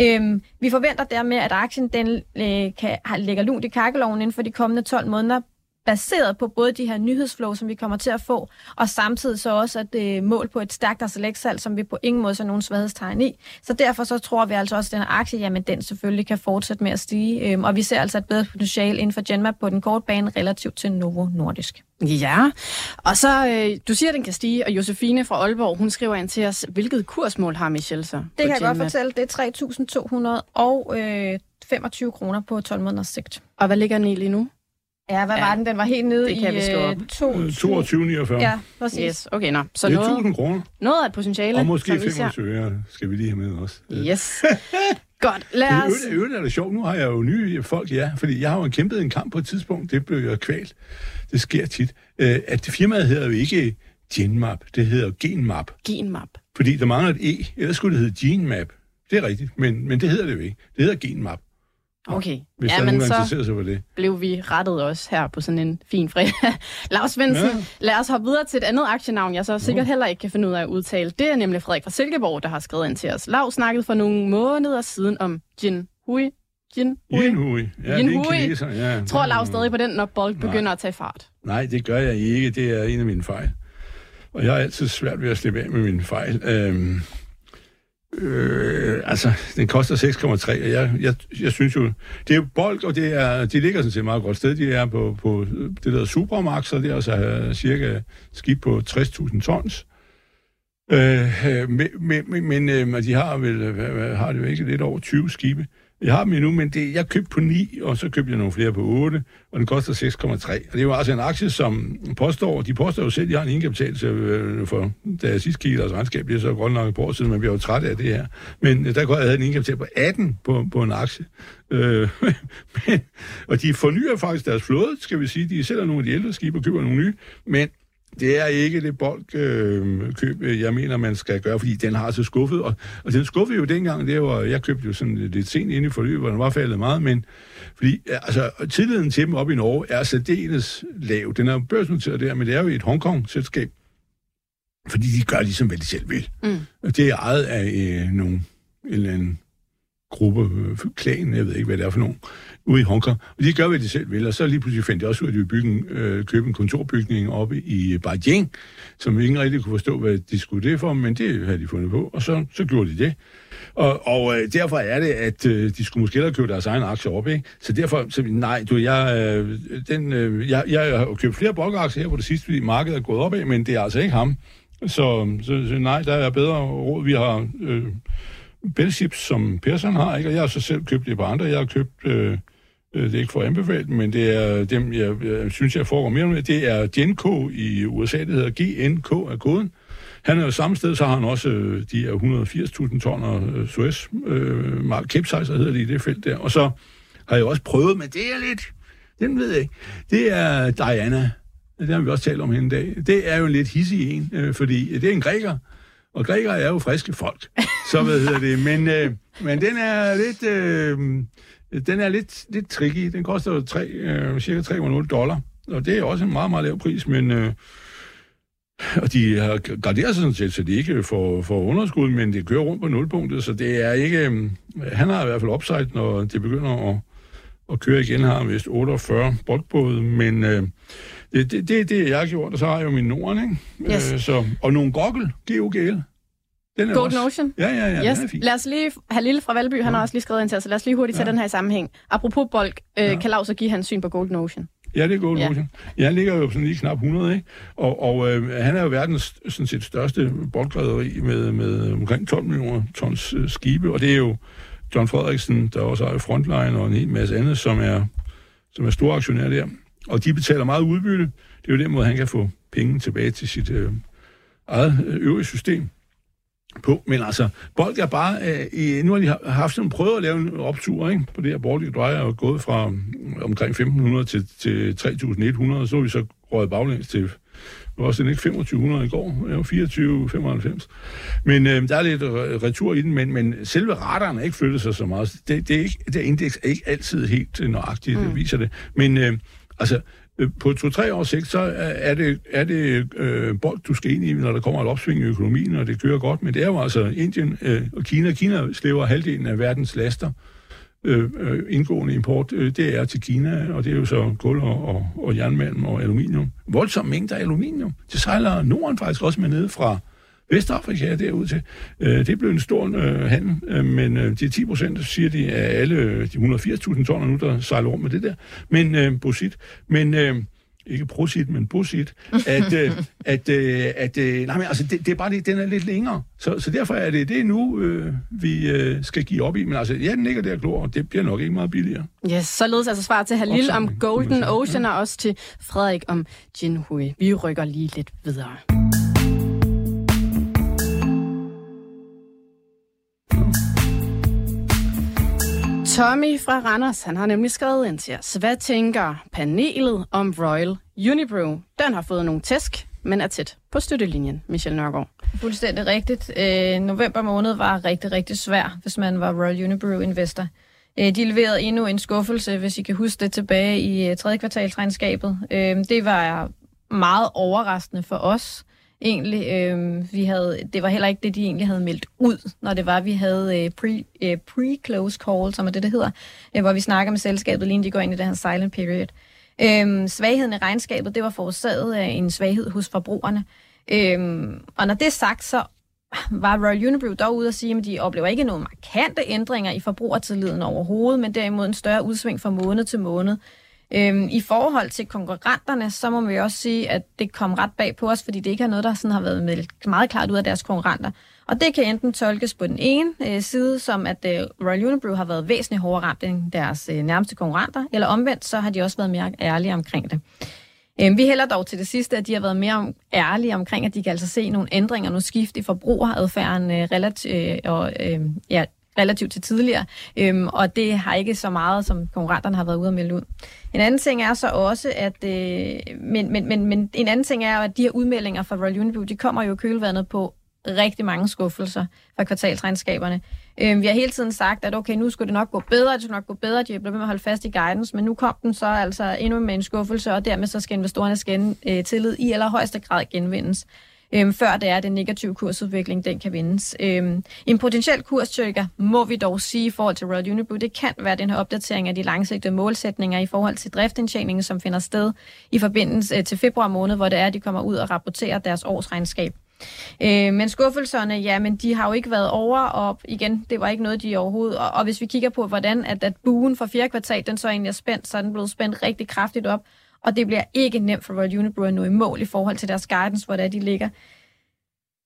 Øhm, vi forventer dermed, at aktien den, øh, kan, lægger lunt i kakkeloven inden for de kommende 12 måneder, baseret på både de her nyhedsflow, som vi kommer til at få, og samtidig så også at det mål på et stærkt Arcelec-salg, som vi på ingen måde så nogen svaghedstegn i. Så derfor så tror vi altså også, at den her aktie, jamen den selvfølgelig kan fortsætte med at stige, øhm, og vi ser altså et bedre potentiale inden for Genmap på den korte bane relativt til Novo Nordisk. Ja, og så, øh, du siger, at den kan stige, og Josefine fra Aalborg, hun skriver ind til os, hvilket kursmål har Michelle så? Det kan jeg godt fortælle, det er 3.200 og øh, 25 kroner på 12 måneders sigt. Og hvad ligger den i lige nu? Ja, hvad ja. var den? Den var helt nede det kan i uh, 22,49. Ja, præcis. Yes, okay, nå. Så det er 1000 kroner. Noget af et potentiale. Og måske 25 øre skal vi lige have med også. Yes. Godt, lad os... Det øvrigt er det sjovt. Nu har jeg jo nye folk, ja. Fordi jeg har jo kæmpet en kamp på et tidspunkt. Det blev jo kvalt. Det sker tit. Øh, at det firmaet hedder jo ikke Genmap. Det hedder Genmap. Genmap. Fordi der mangler et E. Ellers skulle det hedde Genmap. Det er rigtigt, men, men det hedder det jo ikke. Det hedder Genmap. Okay. Hvis ja, der men så sig for det. blev vi rettet også her på sådan en fin fredag. Lars Svendsen, ja. lad os hoppe videre til et andet aktienavn, jeg så sikkert heller ikke kan finde ud af at udtale. Det er nemlig Frederik fra Silkeborg, der har skrevet ind til os. Lav snakkede for nogle måneder siden om Jin Hui. Jin Hui. Jin Hui. Ja, Jin Hui. Kineser, ja. Tror Lav stadig på den, når bold begynder Nej. at tage fart? Nej, det gør jeg ikke. Det er en af mine fejl. Og jeg er altid svært ved at slippe af med mine fejl. Øhm, Øh, altså, den koster 6,3, og jeg, jeg, jeg synes jo, det er bold, og det er, de ligger sådan set meget godt sted. De er på, på det der Supermax, og det er altså øh, cirka skib på 60.000 tons. Øh, øh, men men, men øh, de har vel, har det jo ikke lidt over 20 skibe. Jeg har dem endnu, men det, jeg købte på 9, og så købte jeg nogle flere på 8, og den koster 6,3. Og det er jo altså en aktie, som påstår, de påstår jo selv, at de har en indkapital øh, for, da jeg sidst kiggede deres regnskab, det er så godt nok på år siden, man bliver jo træt af det her. Men øh, der kunne jeg have en indkapital på 18 på, på en aktie. Øh, men, og de fornyer faktisk deres flåde, skal vi sige. De sælger nogle af de ældre skibe og køber nogle nye, men det er ikke det boldkøb, øh, jeg mener, man skal gøre, fordi den har så skuffet. Og, og den skuffede jo dengang, det var, jeg købte jo sådan lidt sent ind i forløbet, hvor den var faldet meget, men fordi altså, tilliden til dem op i Norge er særdeles lav. Den er børsnoteret der, men det er jo et Hongkong-selskab, fordi de gør ligesom, hvad de selv vil. Mm. Og det er ejet af øh, nogle, en eller anden gruppe, øh, klan, jeg ved ikke, hvad det er for nogen, ude i Hongkong. Og de gør, hvad de selv vil, og så lige pludselig fandt de også ud af, at de ville bygge en, øh, købe en kontorbygning oppe i Beijing, som ingen rigtig kunne forstå, hvad de skulle det for, men det havde de fundet på, og så, så gjorde de det. Og, og øh, derfor er det, at øh, de skulle måske hellere købe deres egen aktier op, ikke? Så derfor, så, nej, du, jeg, øh, den, øh, jeg, jeg har købt flere blokaktier her på det sidste, fordi markedet er gået op af, men det er altså ikke ham. Så, så, så nej, der er bedre råd. Vi har øh, Bellships, som Persson har, ikke? og jeg har så selv købt det på andre. Jeg har købt, øh, øh, det er ikke for at men det er dem, jeg, jeg synes, jeg foregår mere med. Det er GNK i USA, det hedder GNK af koden. Han er jo samme sted, så har han også øh, de her 180.000 tonner øh, Suez, øh, Capesize hedder det i det felt der. Og så har jeg også prøvet, men det er lidt, den ved jeg ikke. Det er Diana. Det har vi også talt om hende i dag. Det er jo lidt hissig en, øh, fordi øh, det er en græker, og grækere er jo friske folk. Så hvad hedder det? Men, øh, men den er lidt... Øh, den er lidt, lidt tricky. Den koster jo 3, øh, cirka 3,0 dollar. Og det er også en meget, meget lav pris, men... Øh, og de har garderet sig sådan set, så de ikke får, får underskud, men det kører rundt på nulpunktet, så det er ikke... Øh, han har i hvert fald upside, når det begynder at, at køre igen, har vist 48 boldbåde, men øh, det, det, det, det jeg har gjort, og så har jeg jo min Norden, ikke? Yes. Øh, så, og nogle gokkel, GOGL. Den er Golden også, Ocean. Ja, ja, ja, yes. den er fin. Lad os lige have Lille fra Valby, han ja. har også lige skrevet ind til os, så lad os lige hurtigt tage ja. den her i sammenhæng. Apropos Bolk, øh, ja. kan Lars give hans syn på Golden Ocean? Ja, det er Golden ja. Ocean. Jeg ligger jo sådan lige knap 100, ikke? Og, og øh, han er jo verdens sådan set største boldgræderi med, med omkring 12 millioner tons øh, skibe, og det er jo John Frederiksen, der også har Frontline og en hel masse andet, som er, som er store aktionær der. Og de betaler meget udbytte. Det er jo den måde, han kan få penge tilbage til sit øh, eget øh, øvrige system på. Men altså, Bold er bare... Øh, nu har de haft sådan prøvet at lave en optur ikke? på det her Baltic Dry, og gået fra mm, omkring 1.500 til, til 3.100, så er vi så røget baglæns til det var også ikke 2500 i går, det var 24, 95. Men øh, der er lidt retur i den, men, men selve radaren er ikke flyttet sig så meget. Det, det, er ikke, det indeks er ikke altid helt nøjagtigt, mm. det viser det. Men øh, altså, øh, på to-tre års sigt, så er det, er det øh, bold, du skal ind i, når der kommer et opsving i økonomien, og det kører godt. Men det er jo altså Indien øh, og Kina. Kina slæver halvdelen af verdens laster øh, øh, indgående import. Øh, det er til Kina, og det er jo så kul og, og, og jernmalm og aluminium. Voldsomme mængder af aluminium. Det sejler Norden faktisk også med ned fra Vestafrika derud til. Øh, det blev en stor øh, handel, øh, men øh, de 10 procent, siger de, af alle øh, de 180.000 tonner nu, der sejler rundt med det der. Men, øh, bosit, men... Øh, ikke prosit, men bosit, at, øh, at, øh, at øh, nej, men altså, det, det er bare det, den er lidt længere. Så, så derfor er det det nu, øh, vi øh, skal give op i. Men altså, ja, den ligger der klor, og det bliver nok ikke meget billigere. Yes, således altså svar til Halil om Golden Ocean, og også til Frederik om Jinhui. Vi rykker lige lidt videre. Tommy fra Randers, han har nemlig skrevet ind til os. Hvad tænker panelet om Royal Unibrew? Den har fået nogle tæsk, men er tæt på støttelinjen, Michel Nørgaard. Fuldstændig rigtigt. Øh, november måned var rigtig, rigtig svær, hvis man var Royal Unibrew investor. Øh, de leverede endnu en skuffelse, hvis I kan huske det tilbage i øh, tredje kvartalsregnskabet. Øh, det var meget overraskende for os egentlig. Øh, vi havde, det var heller ikke det, de egentlig havde meldt ud, når det var, vi havde øh, pre, øh, pre-close call, som er det, det hedder, øh, hvor vi snakker med selskabet, lige inden de går ind i det her silent period. Øh, svagheden i regnskabet, det var forårsaget af en svaghed hos forbrugerne. Øh, og når det er sagt, så var Royal Unibrew dog ude at sige, at de oplever ikke nogen markante ændringer i forbrugertilliden overhovedet, men derimod en større udsving fra måned til måned. Øhm, I forhold til konkurrenterne, så må vi også sige, at det kom ret bag på os, fordi det ikke er noget, der sådan har været meldt meget klart ud af deres konkurrenter. Og det kan enten tolkes på den ene øh, side, som at øh, Royal Unibrew har været væsentligt hårdere ramt end deres øh, nærmeste konkurrenter, eller omvendt, så har de også været mere ærlige omkring det. Øhm, vi hælder dog til det sidste, at de har været mere ærlige omkring, at de kan altså se nogle ændringer, nogle skift i forbrugeradfærden øh, relativt, øh, og, øh, ja, relativt til tidligere, øhm, og det har ikke så meget, som konkurrenterne har været ude og melde ud. En anden ting er så også, at øh, men, men, men, men en anden ting er at de her udmeldinger fra Royal Unibrew, de kommer jo kølvandet på rigtig mange skuffelser fra kvartalsregnskaberne. Øh, vi har hele tiden sagt, at okay, nu skulle det nok gå bedre, det skulle nok gå bedre, de bliver med at holde fast i guidance, men nu kom den så altså endnu med en skuffelse, og dermed så skal investorerne skænde øh, tillid i allerhøjeste grad genvindes øhm, før det er den negative kursudvikling, den kan vendes. Øhm, en potentiel kurstyrker, må vi dog sige i forhold til Royal Unibrew, det kan være den her opdatering af de langsigtede målsætninger i forhold til driftindtjeningen, som finder sted i forbindelse øh, til februar måned, hvor det er, at de kommer ud og rapporterer deres årsregnskab. Øh, men skuffelserne, ja, men de har jo ikke været over, og igen, det var ikke noget, de overhovedet... Og, og hvis vi kigger på, hvordan at, at buen for fjerde kvartal, den så egentlig er spændt, så er den blevet spændt rigtig kraftigt op, og det bliver ikke nemt for Royal Unibrew at nå i mål i forhold til deres guidance, hvor det de ligger.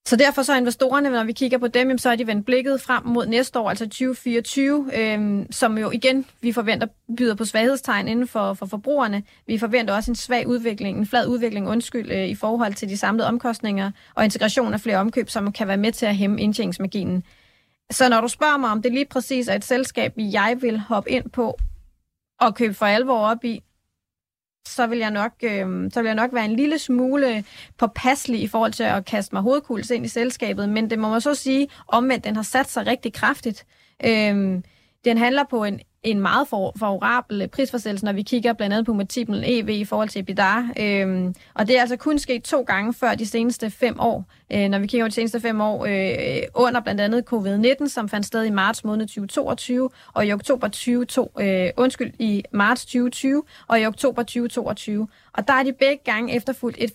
Så derfor så er investorerne, når vi kigger på dem, så er de vendt blikket frem mod næste år, altså 2024, øhm, som jo igen, vi forventer, byder på svaghedstegn inden for, for forbrugerne. Vi forventer også en svag udvikling, en flad udvikling, undskyld, øh, i forhold til de samlede omkostninger og integration af flere omkøb, som kan være med til at hæmme indtjeningsmaginen. Så når du spørger mig, om det lige præcis er et selskab, jeg vil hoppe ind på og købe for alvor op i, så vil jeg nok, øh, så vil jeg nok være en lille smule påpasselig i forhold til at kaste mig hovedkuls ind i selskabet, men det må man så sige, omvendt, den har sat sig rigtig kraftigt. Øh, den handler på en en meget for, favorabel øh, prisforsættelse, når vi kigger blandt andet på multiplen EV i forhold til EBITDA. Øhm, og det er altså kun sket to gange før de seneste fem år. Øh, når vi kigger på de seneste fem år, øh, under blandt andet covid-19, som fandt sted i marts måned 2022, og i oktober 2022, øh, undskyld, i marts 2020, og i oktober 2022. Og der er de begge gange efterfulgt et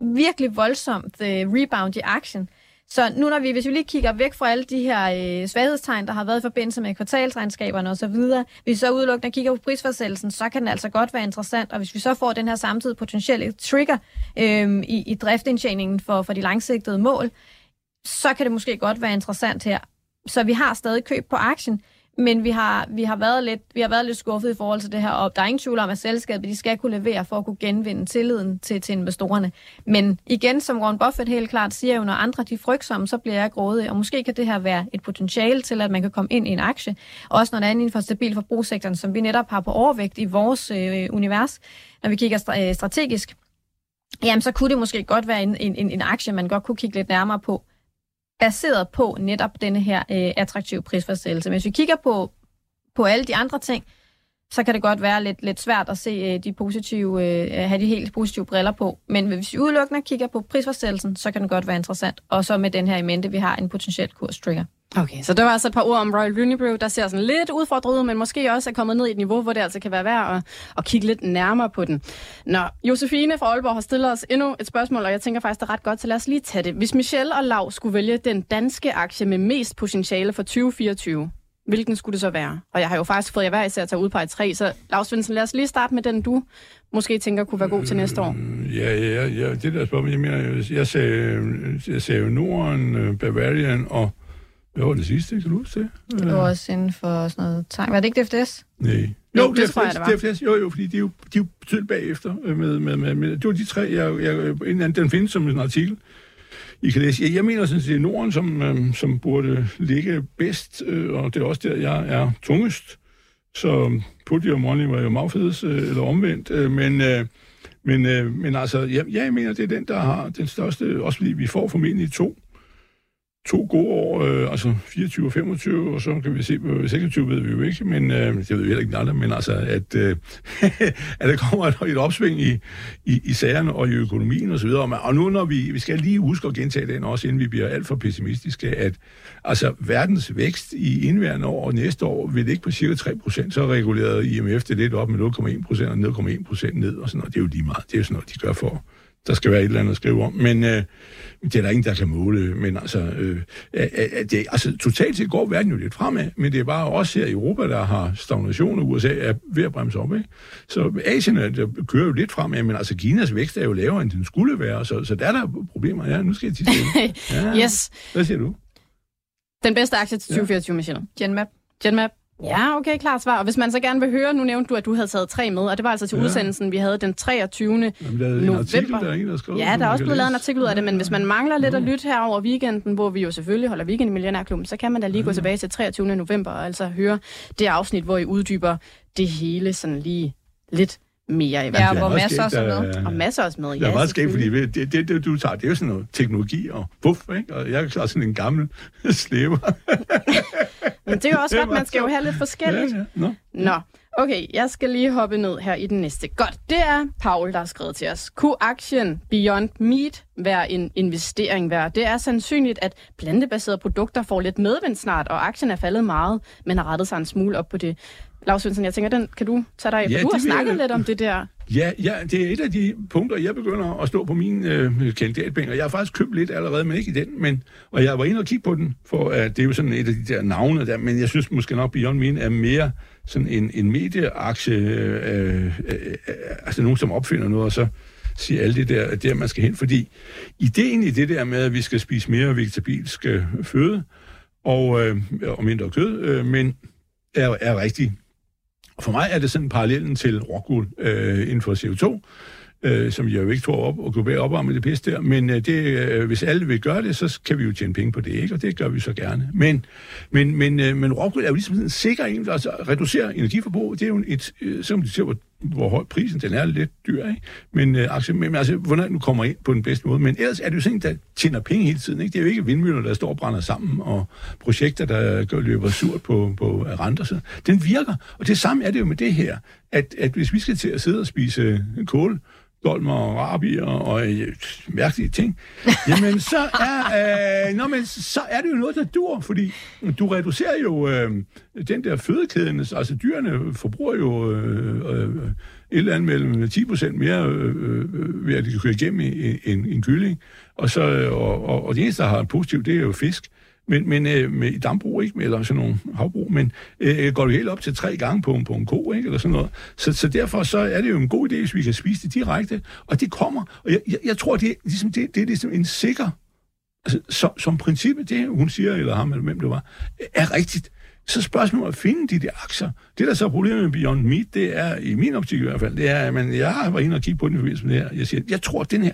virkelig voldsomt øh, rebound i aktien. Så nu når vi, hvis vi lige kigger væk fra alle de her øh, svaghedstegn, der har været i forbindelse med kvartalsregnskaberne osv., hvis vi så udelukkende kigger på prisforsættelsen, så kan den altså godt være interessant. Og hvis vi så får den her samtidig potentielle trigger øh, i, i driftindtjeningen for, for de langsigtede mål, så kan det måske godt være interessant her. Så vi har stadig køb på aktien, men vi har, vi, har været lidt, vi har været lidt skuffet i forhold til det her, og der er ingen tvivl om, at selskabet de skal kunne levere for at kunne genvinde tilliden til, til investorerne. Men igen, som Warren Buffett helt klart siger jo, når andre de frygtsomme, så bliver jeg grådig, og måske kan det her være et potentiale til, at man kan komme ind i en aktie, også når det er inden for stabil forbrugssektoren, som vi netop har på overvægt i vores øh, univers, når vi kigger stra- øh, strategisk, jamen så kunne det måske godt være en, en, en aktie, man godt kunne kigge lidt nærmere på baseret på netop denne her øh, attraktive prisforsættelse. Men hvis vi kigger på, på alle de andre ting, så kan det godt være lidt, lidt svært at se øh, de positive, øh, have de helt positive briller på. Men hvis vi udelukkende kigger på prisforsættelsen, så kan det godt være interessant. Og så med den her i mente, vi har en potentiel kurstrigger. Okay, så der var altså et par ord om Royal Unibrew, der ser sådan lidt udfordret ud, men måske også er kommet ned i et niveau, hvor det altså kan være værd at, at kigge lidt nærmere på den. Nå, Josefine fra Aalborg har stillet os endnu et spørgsmål, og jeg tænker faktisk, det er ret godt, så lad os lige tage det. Hvis Michelle og Lav skulle vælge den danske aktie med mest potentiale for 2024, hvilken skulle det så være? Og jeg har jo faktisk fået jer hver især at tage tre, så Lars Svendsen, lad os lige starte med den, du måske tænker kunne være god til næste år. Mm, ja, ja, ja det der spørgsmål, jeg mener, jeg sagde, jeg sagde øh, Norden, øh, Bavarian og hvad var det sidste, kan du huske det? Det var også inden for sådan noget tegn. Var det ikke DFDS? Nej. Jo, jo det, tror jeg, det var. DFDS, jo, jo, fordi de er jo, de er jo betydeligt bagefter. Med, med, med, med, det var de tre, jeg, jeg, en anden, den findes som en artikel. I kan læse. Jeg, jeg mener sådan, det er Norden, som, øh, som burde ligge bedst, øh, og det er også der, jeg er tungest. Så Put Your Money var jo magfedes, øh, eller omvendt. Øh, men, øh, men, øh, men altså, jeg, jeg mener, det er den, der har den største, også fordi vi får formentlig to to gode år, øh, altså 24 og 25, og så kan vi se på 26, ved vi jo ikke, men øh, det ved vi heller ikke andre, men altså, at, øh, at der kommer et, et opsving i, i, i sagerne og i økonomien osv., og, og nu når vi, vi skal lige huske at gentage den også, inden vi bliver alt for pessimistiske, at altså verdens vækst i indværende år og næste år vil ikke på cirka 3%, så reguleret IMF det lidt op med 0,1% og 0,1% ned, og sådan noget. Det er jo lige meget. Det er jo sådan noget, de gør for, der skal være et eller andet at skrive om. Men øh, det er der ingen, der kan måle. Men altså, øh, det, altså totalt set går verden jo lidt fremad, men det er bare også her i Europa, der har stagnation, og USA er ved at bremse op. Ikke? Så Asien der kører jo lidt fremad, men altså Kinas vækst er jo lavere, end den skulle være, så, så der er der problemer. Ja, nu skal jeg til ja. Yes. Hvad siger du? Den bedste aktie til 2024, ja. Michelle. Genmap. Genmap. Ja, okay, klart svar. Og hvis man så gerne vil høre, nu nævnte du, at du havde taget tre med, og det var altså til ja. udsendelsen, vi havde den 23. Jamen, november. Artikel, der er en, der skrev, ja, der er også blevet lavet en artikel ud af det, men hvis man mangler lidt at lytte her over weekenden, hvor vi jo selvfølgelig holder weekend i Millionærklubben, så kan man da lige ja. gå tilbage til 23. november og altså høre det afsnit, hvor I uddyber det hele sådan lige lidt mere i hvert fald. Ja, hvor masser også med. Og masser også med, ja. Det er meget skægt, fordi det, det, det, du tager, det er jo sådan noget teknologi og buff, ikke? Og jeg er sådan en gammel slæber. Men det er jo også godt, man skal jo have lidt forskelligt. Ja, ja. Nå. Nå. Okay, jeg skal lige hoppe ned her i den næste. Godt, det er Paul, der har skrevet til os. Kunne aktien Beyond Meat være en investering værd? Det er sandsynligt, at plantebaserede produkter får lidt medvind snart, og aktien er faldet meget, men har rettet sig en smule op på det. Lars Svensson, jeg tænker, den kan du tage dig af, ja, du har snakket lidt om det der. Ja, ja, det er et af de punkter, jeg begynder at stå på min øh, kandidatbænk, og jeg har faktisk købt lidt allerede, men ikke i den, men, og jeg var inde og kigge på den, for at det er jo sådan et af de der navne der, men jeg synes måske nok, Beyond Meat er mere sådan en, en medieaktie, øh, øh, øh, altså nogen, som opfinder noget, og så siger alle det der, der man skal hen, fordi ideen i det der med, at vi skal spise mere vegetabilsk øh, føde, og, øh, og mindre kød, øh, men er, er rigtig for mig er det sådan parallellen til rockwool øh, inden for CO2, øh, som jeg jo ikke tror op og gå op om det pisse der. Men øh, det, øh, hvis alle vil gøre det, så kan vi jo tjene penge på det, ikke? Og det gør vi så gerne. Men, men, men, øh, men rockwool er jo ligesom sådan en sikker en, altså reducere energiforbrug. Det er jo et, øh, som de siger, hvor hvor høj prisen, den er lidt dyr, ikke? Men, øh, altså, men altså, hvordan du kommer ind på den bedste måde. Men ellers er det jo sådan, der tjener penge hele tiden, ikke? Det er jo ikke vindmøller, der står og brænder sammen, og projekter, der gør, løber surt på, på renter. Så den virker, og det samme er det jo med det her, at, at hvis vi skal til at sidde og spise kål, dolmer og rabier og øh, mærkelige ting, jamen så er, øh, nå, men, så er det jo noget, der dur, fordi du reducerer jo øh, den der fødekæden, altså dyrene forbruger jo øh, øh, et eller andet mellem 10% mere øh, øh, ved at de kan køre igennem en, en, en kylling, og, så, øh, og, og, og det eneste, der har positivt, det er jo fisk. Men, men øh, med dambrug, ikke? Eller sådan nogle havbrug, men øh, øh går det helt op til tre gange på, på en ko, ikke? Eller sådan noget. Så, så derfor så er det jo en god idé, hvis vi kan spise det direkte. Og det kommer. Og jeg, jeg, jeg tror, det er, ligesom, det, det er ligesom en sikker... Altså, som, som princippet, det hun siger, eller ham, eller hvem det var, er rigtigt. Så spørgsmålet at finde de der aktier. Det, der så er problemet med Beyond Meat, det er, i min optik i hvert fald, det er, at man, jeg var inde og kigge på den i forbindelse med det her. Jeg siger, jeg tror, at den her,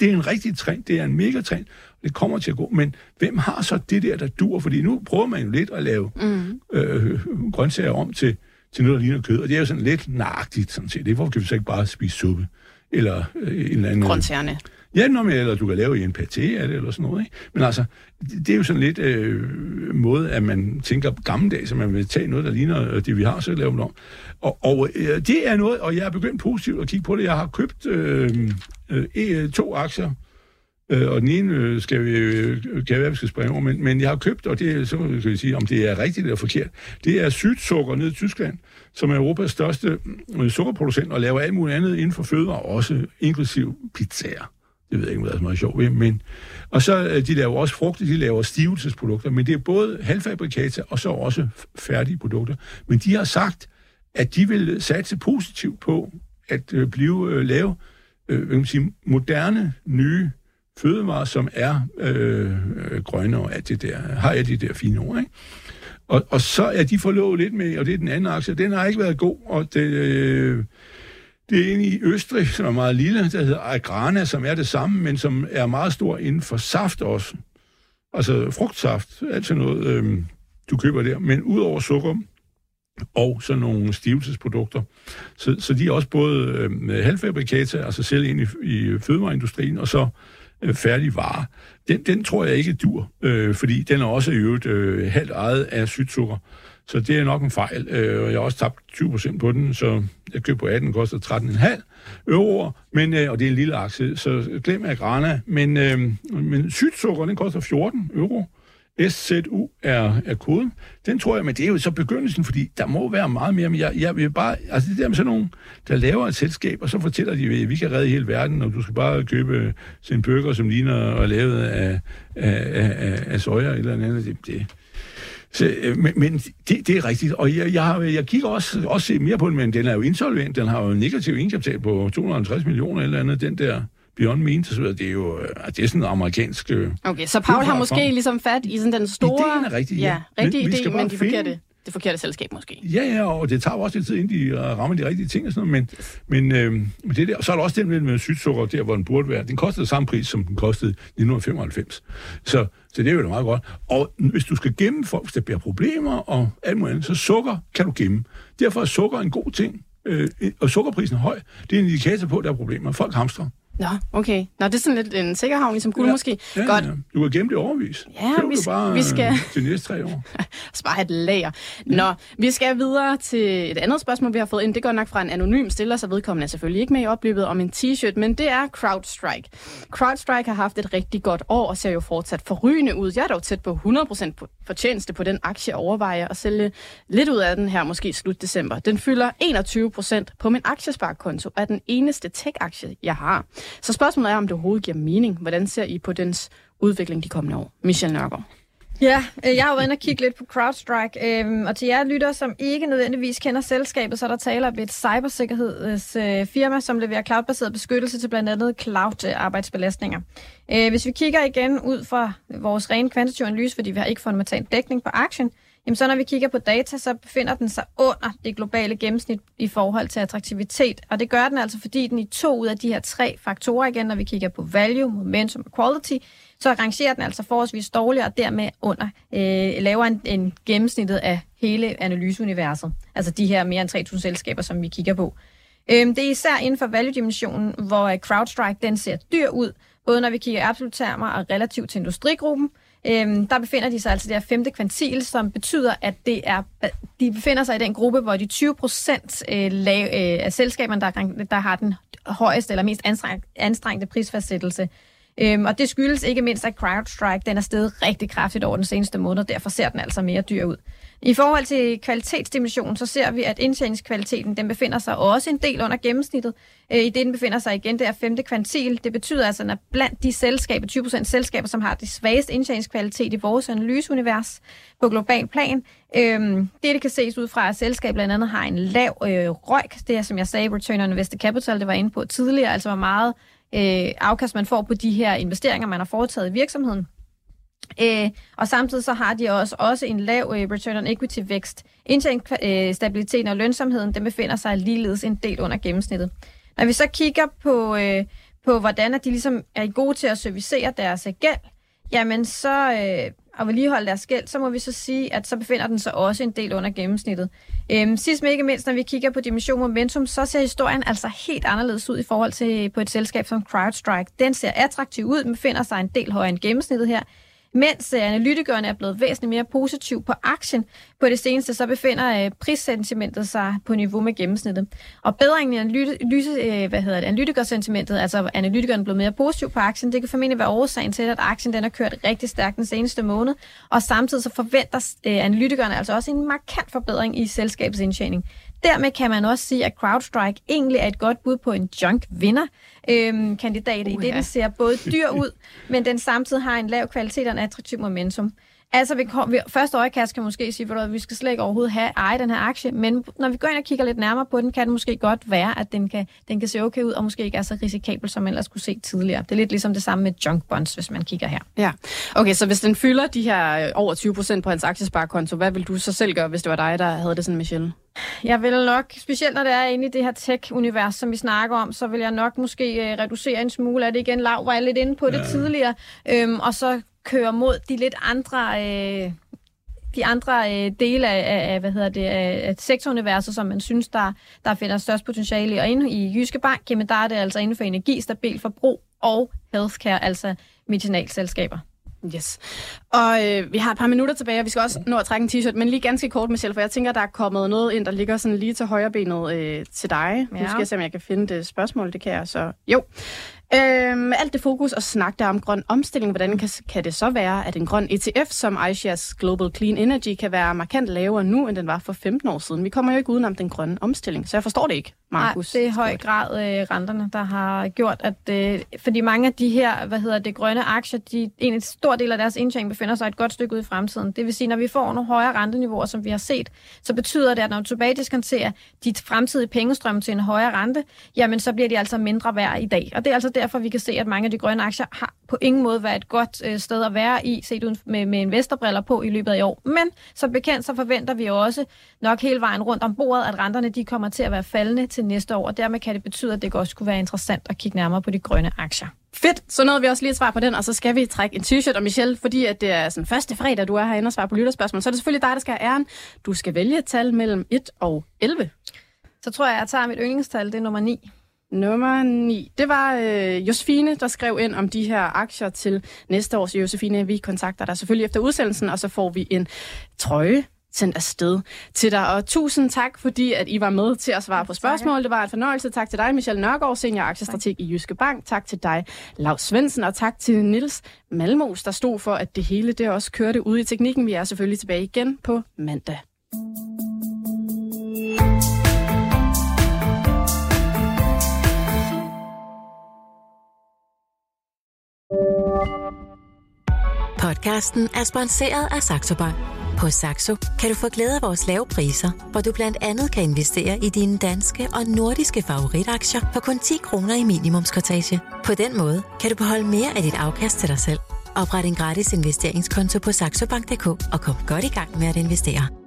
det er en rigtig trend, det er en mega trend, det kommer til at gå. Men hvem har så det der, der dur? Fordi nu prøver man jo lidt at lave mm. øh, grøntsager om til, til noget, der ligner kød, og det er jo sådan lidt nagtigt, sådan set. Det er, hvorfor kan vi så ikke bare spise suppe? Eller øh, en eller anden... Grøntsagerne. Ja, når man, eller du kan lave en paté af det, eller sådan noget. Ikke? Men altså, det, det er jo sådan lidt øh, måde, at man tænker gammeldags, at man vil tage noget, der ligner det, vi har, så lave det om. Og, og øh, det er noget, og jeg er begyndt positivt at kigge på det. Jeg har købt øh, øh, to aktier, øh, og den ene øh, skal vi, øh, kan være, vi skal springe over, men, men jeg har købt, og det er, så kan vi sige, om det er rigtigt eller forkert, det er sydsukker nede i Tyskland, som er Europas største øh, sukkerproducent, og laver alt muligt andet inden for fødevarer, også inklusiv pizzaer. Det ved jeg ikke, om det er så meget sjovt ved, men... Og så, de laver også frugter, de laver stivelsesprodukter, men det er både halvfabrikata og så også færdige produkter. Men de har sagt, at de vil satse positivt på at blive lave øh, hvad kan man sige, moderne, nye fødevarer, som er øh, grønne og alt det der, har jeg de der fine ord, ikke? Og, og så er de forlovet lidt med, og det er den anden aktie, den har ikke været god, og det, øh, det er en i Østrig, som er meget lille, der hedder Agrana, som er det samme, men som er meget stor inden for saft også. Altså frugtsaft, alt sådan noget, øh, du køber der. Men udover sukker og sådan nogle stivelsesprodukter. Så, så de er også både øh, halvfabrikata, altså selv ind i, i fødevareindustrien, og så øh, Øh, færdig vare, Den, den tror jeg ikke dur, øh, fordi den er også i øvrigt øh, halvt ejet af sydsukker. Så det er nok en fejl, øh, og jeg har også tabt 20% på den, så jeg købte på 18, koster 13,5 euro, men, øh, og det er en lille aktie, så glem Agrana. Men, øh, men sydsukker, den koster 14 euro. SZU er, er koden. Den tror jeg, men det er jo så begyndelsen, fordi der må være meget mere. Men jeg, jeg vil bare, altså det der med sådan nogen, der laver et selskab, og så fortæller de, at vi kan redde hele verden, og du skal bare købe sin burger, som ligner og lavet af, af, af, af soja eller andet. Det, det, så, øh, men men det, det er rigtigt, og jeg, jeg, jeg kigger også, også mere på den, men den er jo insolvent, den har jo en negativ indkapital på 250 millioner eller andet, den der Beyond Meat, så det er jo øh, det er sådan en amerikansk... Øh, okay, så Paul har måske ligesom fat i sådan den store... Ideen er rigtig, ja. ja rigtig men, idé, men de forkerte det forkerte selskab måske. Ja, ja, og det tager også lidt tid, inden de rammer de rigtige ting og sådan noget, men, men øh, det der, så er der også den med, sydsukker, der hvor den burde være. Den kostede samme pris, som den kostede i 1995. Så, så det er jo da meget godt. Og hvis du skal gemme folk, hvis der bliver problemer og alt muligt andet, så sukker kan du gemme. Derfor er sukker en god ting, øh, og sukkerprisen er høj. Det er en indikator på, at der er problemer. Folk hamstrer. Nå, okay. Nå, det er sådan lidt en sikkerhavn, ligesom guld ja. måske. Ja, Godt. Ja. Du har gemt det overvis. Ja, Køb vi, bare vi skal... øh, til næste tre år. Spare et lager. Nå, vi skal videre til et andet spørgsmål, vi har fået ind. Det går nok fra en anonym stiller, så vedkommende er selvfølgelig ikke med i opløbet om en t-shirt, men det er CrowdStrike. CrowdStrike har haft et rigtig godt år og ser jo fortsat forrygende ud. Jeg er dog tæt på 100% fortjeneste på den aktie overvejer at sælge lidt ud af den her, måske slut december. Den fylder 21% på min aktiesparkonto, er den eneste tech-aktie, jeg har. Så spørgsmålet er, om det overhovedet giver mening. Hvordan ser I på dens udvikling de kommende år? Michel Nørgaard. Ja, øh, jeg har været inde og kigge lidt på CrowdStrike, øhm, og til jer lytter, som ikke nødvendigvis kender selskabet, så er der tale om et cybersikkerhedsfirma, som leverer cloudbaseret beskyttelse til blandt andet cloud-arbejdsbelastninger. Øh, hvis vi kigger igen ud fra vores rene kvantitative analyse, fordi vi har ikke fundamental dækning på aktien, jamen så når vi kigger på data, så befinder den sig under det globale gennemsnit i forhold til attraktivitet. Og det gør den altså, fordi den i to ud af de her tre faktorer igen, når vi kigger på value, momentum og quality, så rangerer den altså forholdsvis dårligere og dermed under øh, lavere end, end gennemsnittet af hele analyseuniverset. Altså de her mere end 3.000 selskaber, som vi kigger på. Øhm, det er især inden for value-dimensionen, hvor øh, CrowdStrike den ser dyr ud, både når vi kigger i absolut termer og relativt til industrigruppen, Øhm, der befinder de sig altså der femte kvantil, som betyder, at det er, de befinder sig i den gruppe, hvor de 20 procent øh, øh, af selskaberne, der, der har den højeste eller mest anstrengte, anstrengte prisfastsættelse. Øhm, og det skyldes ikke mindst, at CrowdStrike den er steget rigtig kraftigt over den seneste måned, derfor ser den altså mere dyr ud. I forhold til kvalitetsdimensionen, så ser vi, at indtjeningskvaliteten den befinder sig også en del under gennemsnittet. Øh, I det, den befinder sig igen, det er femte kvantil. Det betyder altså, at blandt de selskaber, 20% selskaber, som har det svageste indtjeningskvalitet i vores analyseunivers på global plan, øh, det, det kan ses ud fra, at selskabet blandt andet har en lav øh, røg. Det er, som jeg sagde, return on invested capital, det var inde på tidligere, altså hvor meget øh, afkast man får på de her investeringer, man har foretaget i virksomheden. Øh, og samtidig så har de også, også en lav øh, return on equity vækst. Indtjeningsstabiliteten øh, og lønsomheden, den befinder sig ligeledes en del under gennemsnittet. Når vi så kigger på, øh, på hvordan at de ligesom er gode til at servicere deres øh, gæld, jamen så, øh, og vedligeholde deres gæld, så må vi så sige, at så befinder den sig også en del under gennemsnittet. Øhm, sidst men ikke mindst, når vi kigger på dimension momentum, så ser historien altså helt anderledes ud i forhold til på et selskab som CrowdStrike. Den ser attraktiv ud, men befinder sig en del højere end gennemsnittet her. Mens øh, analytikerne er blevet væsentligt mere positiv på aktien på det seneste, så befinder øh, prissentimentet sig på niveau med gennemsnittet. Og bedringen i analyse, øh, hvad hedder det, analytikersentimentet, altså analytikerne er blevet mere positiv på aktien, det kan formentlig være årsagen til, at aktien den har kørt rigtig stærkt den seneste måned. Og samtidig så forventer analytikerne altså også en markant forbedring i selskabets indtjening. Dermed kan man også sige, at CrowdStrike egentlig er et godt bud på en junk-vinder øhm, kandidat, uh, i det den ser både dyr ud, men den samtidig har en lav kvalitet og en attraktiv momentum. Altså, vi kom, vi, første øjekast kan måske sige, at vi skal slet ikke overhovedet have eje den her aktie, men når vi går ind og kigger lidt nærmere på den, kan det måske godt være, at den kan, den kan se okay ud, og måske ikke er så risikabel, som man ellers kunne se tidligere. Det er lidt ligesom det samme med junk bonds, hvis man kigger her. Ja, okay, så hvis den fylder de her øh, over 20 procent på hans aktiesparekonto, hvad vil du så selv gøre, hvis det var dig, der havde det sådan, Michelle? Jeg vil nok, specielt når det er inde i det her tech-univers, som vi snakker om, så vil jeg nok måske øh, reducere en smule af det igen. Lav var jeg lidt inde på det ja. tidligere. Øhm, og så køre mod de lidt andre... Øh, de andre øh, dele af, af, hvad hedder det, af sektoruniverset, som man synes, der, der finder størst potentiale i. Og inde i Jyske Bank, jamen, der er det altså inden for energi, stabil forbrug og healthcare, altså medicinalselskaber. Yes. Og øh, vi har et par minutter tilbage, og vi skal også nå at trække en t-shirt, men lige ganske kort, Michelle, for jeg tænker, der er kommet noget ind, der ligger sådan lige til højre benet øh, til dig. Ja. Nu skal jeg se, om jeg kan finde det spørgsmål. Det kan jeg så. Jo. Øhm, alt det fokus og snak der om grøn omstilling, hvordan kan, kan det så være, at en grøn ETF som iShares Global Clean Energy kan være markant lavere nu, end den var for 15 år siden? Vi kommer jo ikke udenom den grønne omstilling, så jeg forstår det ikke, Markus. Nej, det er i høj grad øh, renterne, der har gjort, at øh, fordi mange af de her, hvad hedder det, grønne aktier, de, en stor del af deres indtjening befinder sig et godt stykke ud i fremtiden. Det vil sige, når vi får nogle højere renteniveauer, som vi har set, så betyder det, at når du tilbage diskonterer de fremtidige pengestrømme til en højere rente, jamen så bliver de altså mindre værd i dag. Og det er altså derfor, vi kan se, at mange af de grønne aktier har på ingen måde været et godt øh, sted at være i, set uden med, med investorbriller på i løbet af i år. Men som bekendt, så forventer vi også nok hele vejen rundt om bordet, at renterne de kommer til at være faldende til næste år, og dermed kan det betyde, at det også kunne være interessant at kigge nærmere på de grønne aktier. Fedt, så nåede vi også lige et svar på den, og så skal vi trække en t-shirt. Og Michelle, fordi at det er sådan første fredag, du er herinde og svarer på lytterspørgsmål, så er det selvfølgelig dig, der skal have æren. Du skal vælge et tal mellem 1 og 11. Så tror jeg, at jeg tager mit yndlingstal, det er nummer 9. Nummer 9. Det var øh, Josefine, der skrev ind om de her aktier til næste års. Josefine, vi kontakter dig selvfølgelig efter udsendelsen, og så får vi en trøje sendt afsted til dig. Og tusind tak, fordi at I var med til at svare på spørgsmål. Det var en fornøjelse. Tak til dig, Michelle Nørgaard, senior aktiestrateg i Jyske Bank. Tak til dig, Lars Svendsen, og tak til Nils Malmos, der stod for, at det hele det også kørte ud i teknikken. Vi er selvfølgelig tilbage igen på mandag. Podcasten er sponsoreret af Saxo Bank. På Saxo kan du få glæde af vores lave priser, hvor du blandt andet kan investere i dine danske og nordiske favoritaktier for kun 10 kroner i minimumskortage. På den måde kan du beholde mere af dit afkast til dig selv. Opret en gratis investeringskonto på saxobank.dk og kom godt i gang med at investere.